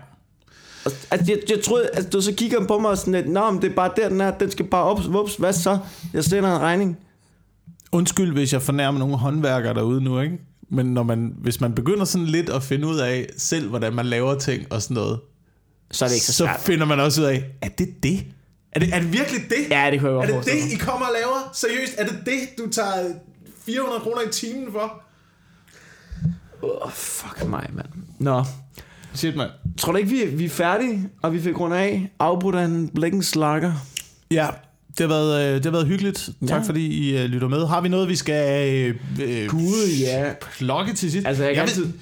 Og, altså, jeg, jeg troede, at du så kigger han på mig og sådan lidt, Nå, men det er bare der, den er. Den skal bare op. Vups, hvad så? Jeg sender en regning. Undskyld, hvis jeg fornærmer nogle håndværkere derude nu, ikke? Men når man, hvis man begynder sådan lidt at finde ud af selv, hvordan man laver ting og sådan noget, Så er det ikke så så svært. finder man også ud af, er det det? Er det, er det virkelig det? Ja, det kunne jeg er godt det forestille det, mig. I kommer og laver? Seriøst, er det det, du tager 400 kroner i timen for? Oh, fuck mig, mand. Nå, Shit, mand. tror du ikke, vi, vi er færdige, og vi fik rundt af, afbrudt af en blikkenslager? Ja, det har været, øh, det har været hyggeligt. Tak Ja. fordi I øh, lytter med. Har vi noget, vi skal øh, øh, Gud, ja. plukke til sidst? Altså, jeg kan jeg, vil,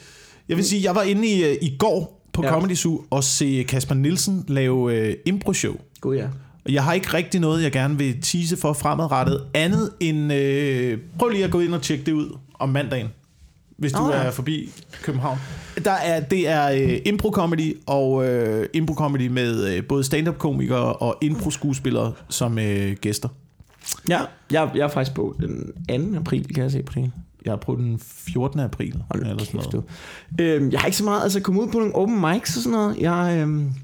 jeg vil sige, jeg var inde i, i går på Ja. ja. Comedy Zoo og se Kasper Nielsen lave øh, impro-show. Gud, ja. Jeg har ikke rigtig noget, jeg gerne vil tease for fremadrettet, andet end, øh, prøv lige at gå ind og tjekke det ud om mandagen, hvis du Nå, ja. er forbi København. Der er, det er øh, impro-comedy, og øh, impro-comedy med øh, både stand-up-komikere og impro-skuespillere som øh, gæster. Ja, jeg, jeg er faktisk på den 2. april, kan jeg se på det. Jeg er på den 14. april. Hold eller sådan kæft, noget. du. Øhm, jeg har ikke så meget, altså kommet ud på nogle open mics og sådan noget. Jeg, øhm,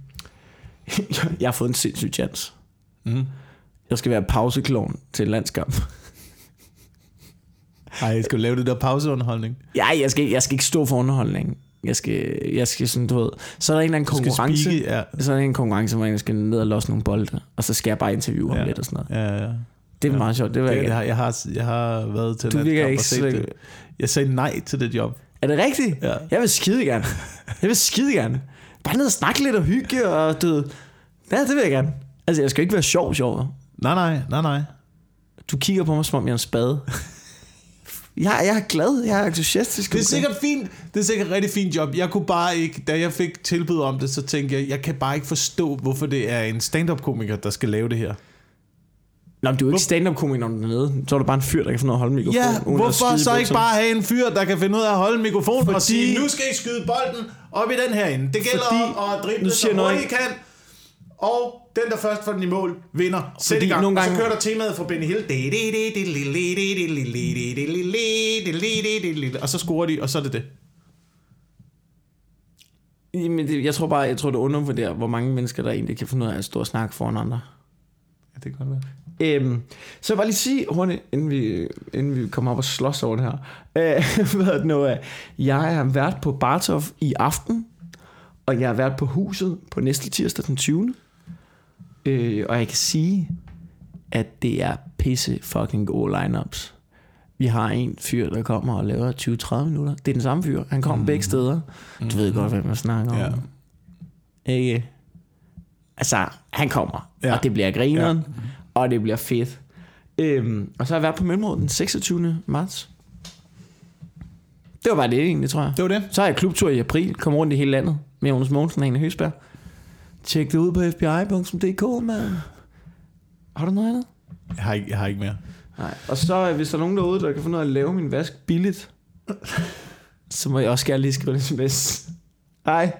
jeg, jeg har fået en sindssyg chance. Mm. Jeg skal være pauseklon til en landskamp. Ej, jeg skal lave det der pauseunderholdning. Ja, jeg skal, jeg skal ikke stå for underholdning. Jeg skal, jeg skal sådan, du ved, så er der en eller anden konkurrence. speake, ja. Så er der en konkurrence, hvor jeg skal ned og losse nogle bolde, og så skal jeg bare interviewe Ja. lidt og sådan noget. Ja, ja. Det er Ja. meget sjovt, det vil Det, jeg har, jeg, har, jeg har været til Du virker landskamp ikke og set det. Jeg sagde nej til det job. Er det rigtigt? Ja. Jeg vil skide gerne. Jeg vil skide gerne. Bare ned og snakke lidt og hygge, og du ved, Ja, det vil jeg gerne. Altså, jeg skal ikke være sjov, sjov. Nej, nej, nej, nej. Du kigger på mig, som om jeg er en spade. Jeg, jeg er glad, jeg er entusiastisk. Det er sikkert fint. Det er sikkert et rigtig fint job. Jeg kunne bare ikke, da jeg fik tilbud om det, så tænkte jeg, jeg kan bare ikke forstå, hvorfor det er en stand-up-komiker, der skal lave det her. Nå, men du er jo ikke stand-up-komiker, når du er dernede. Så er du bare en fyr, der kan finde ud af at holde mikrofonen. Ja, hvorfor så ikke bare have en fyr, der kan finde ud af at holde en mikrofon Fordi... og sige, nu skal I skyde bolden op i den her ende. Det gælder Fordi- om at drible så hurtigt I kan. Og den, der først får den i mål, vinder. Sæt Fordi i gang. nogle Og så gange- kører der temaet fra Benny Hill. Og så scorer de, og så er det det. Jamen, det, jeg tror bare, jeg tror, det undervurderer, hvor mange mennesker, der egentlig kan finde ud af at stå og snakke foran andre. Ja, det kan godt være. Øhm, så jeg bare lige sige hurtigt, inden vi, inden vi kommer op og slås over det her. Øh, hvad er det nu? øh, Jeg har været på Bartov i aften, og jeg har været på huset på næste tirsdag den 20. Øh, og jeg kan sige, at det er pisse fucking gode lineups. Vi har en fyr, der kommer og laver 20-30 minutter. Det er den samme fyr. Han kommer mm. begge steder. Du ved godt, hvad man snakker om. Ja. Ikke? Altså, han kommer, ja. Og det bliver grineren, ja. og det bliver fedt. Øhm, og så har jeg været på Mellemrådet den 26. marts. Det var bare det egentlig, tror jeg. Det var det. Så har jeg klubtur i april, kom rundt i hele landet med Jonas Mogensen og Ane Høsberg. Tjek det ud på fbi.dk, mand. Har du noget andet? Jeg har ikke, jeg har ikke mere. Nej. Og så, øh, hvis der er nogen derude, der kan finde ud af at lave min vask billigt, så må jeg også gerne lige skrive en sms. Hej.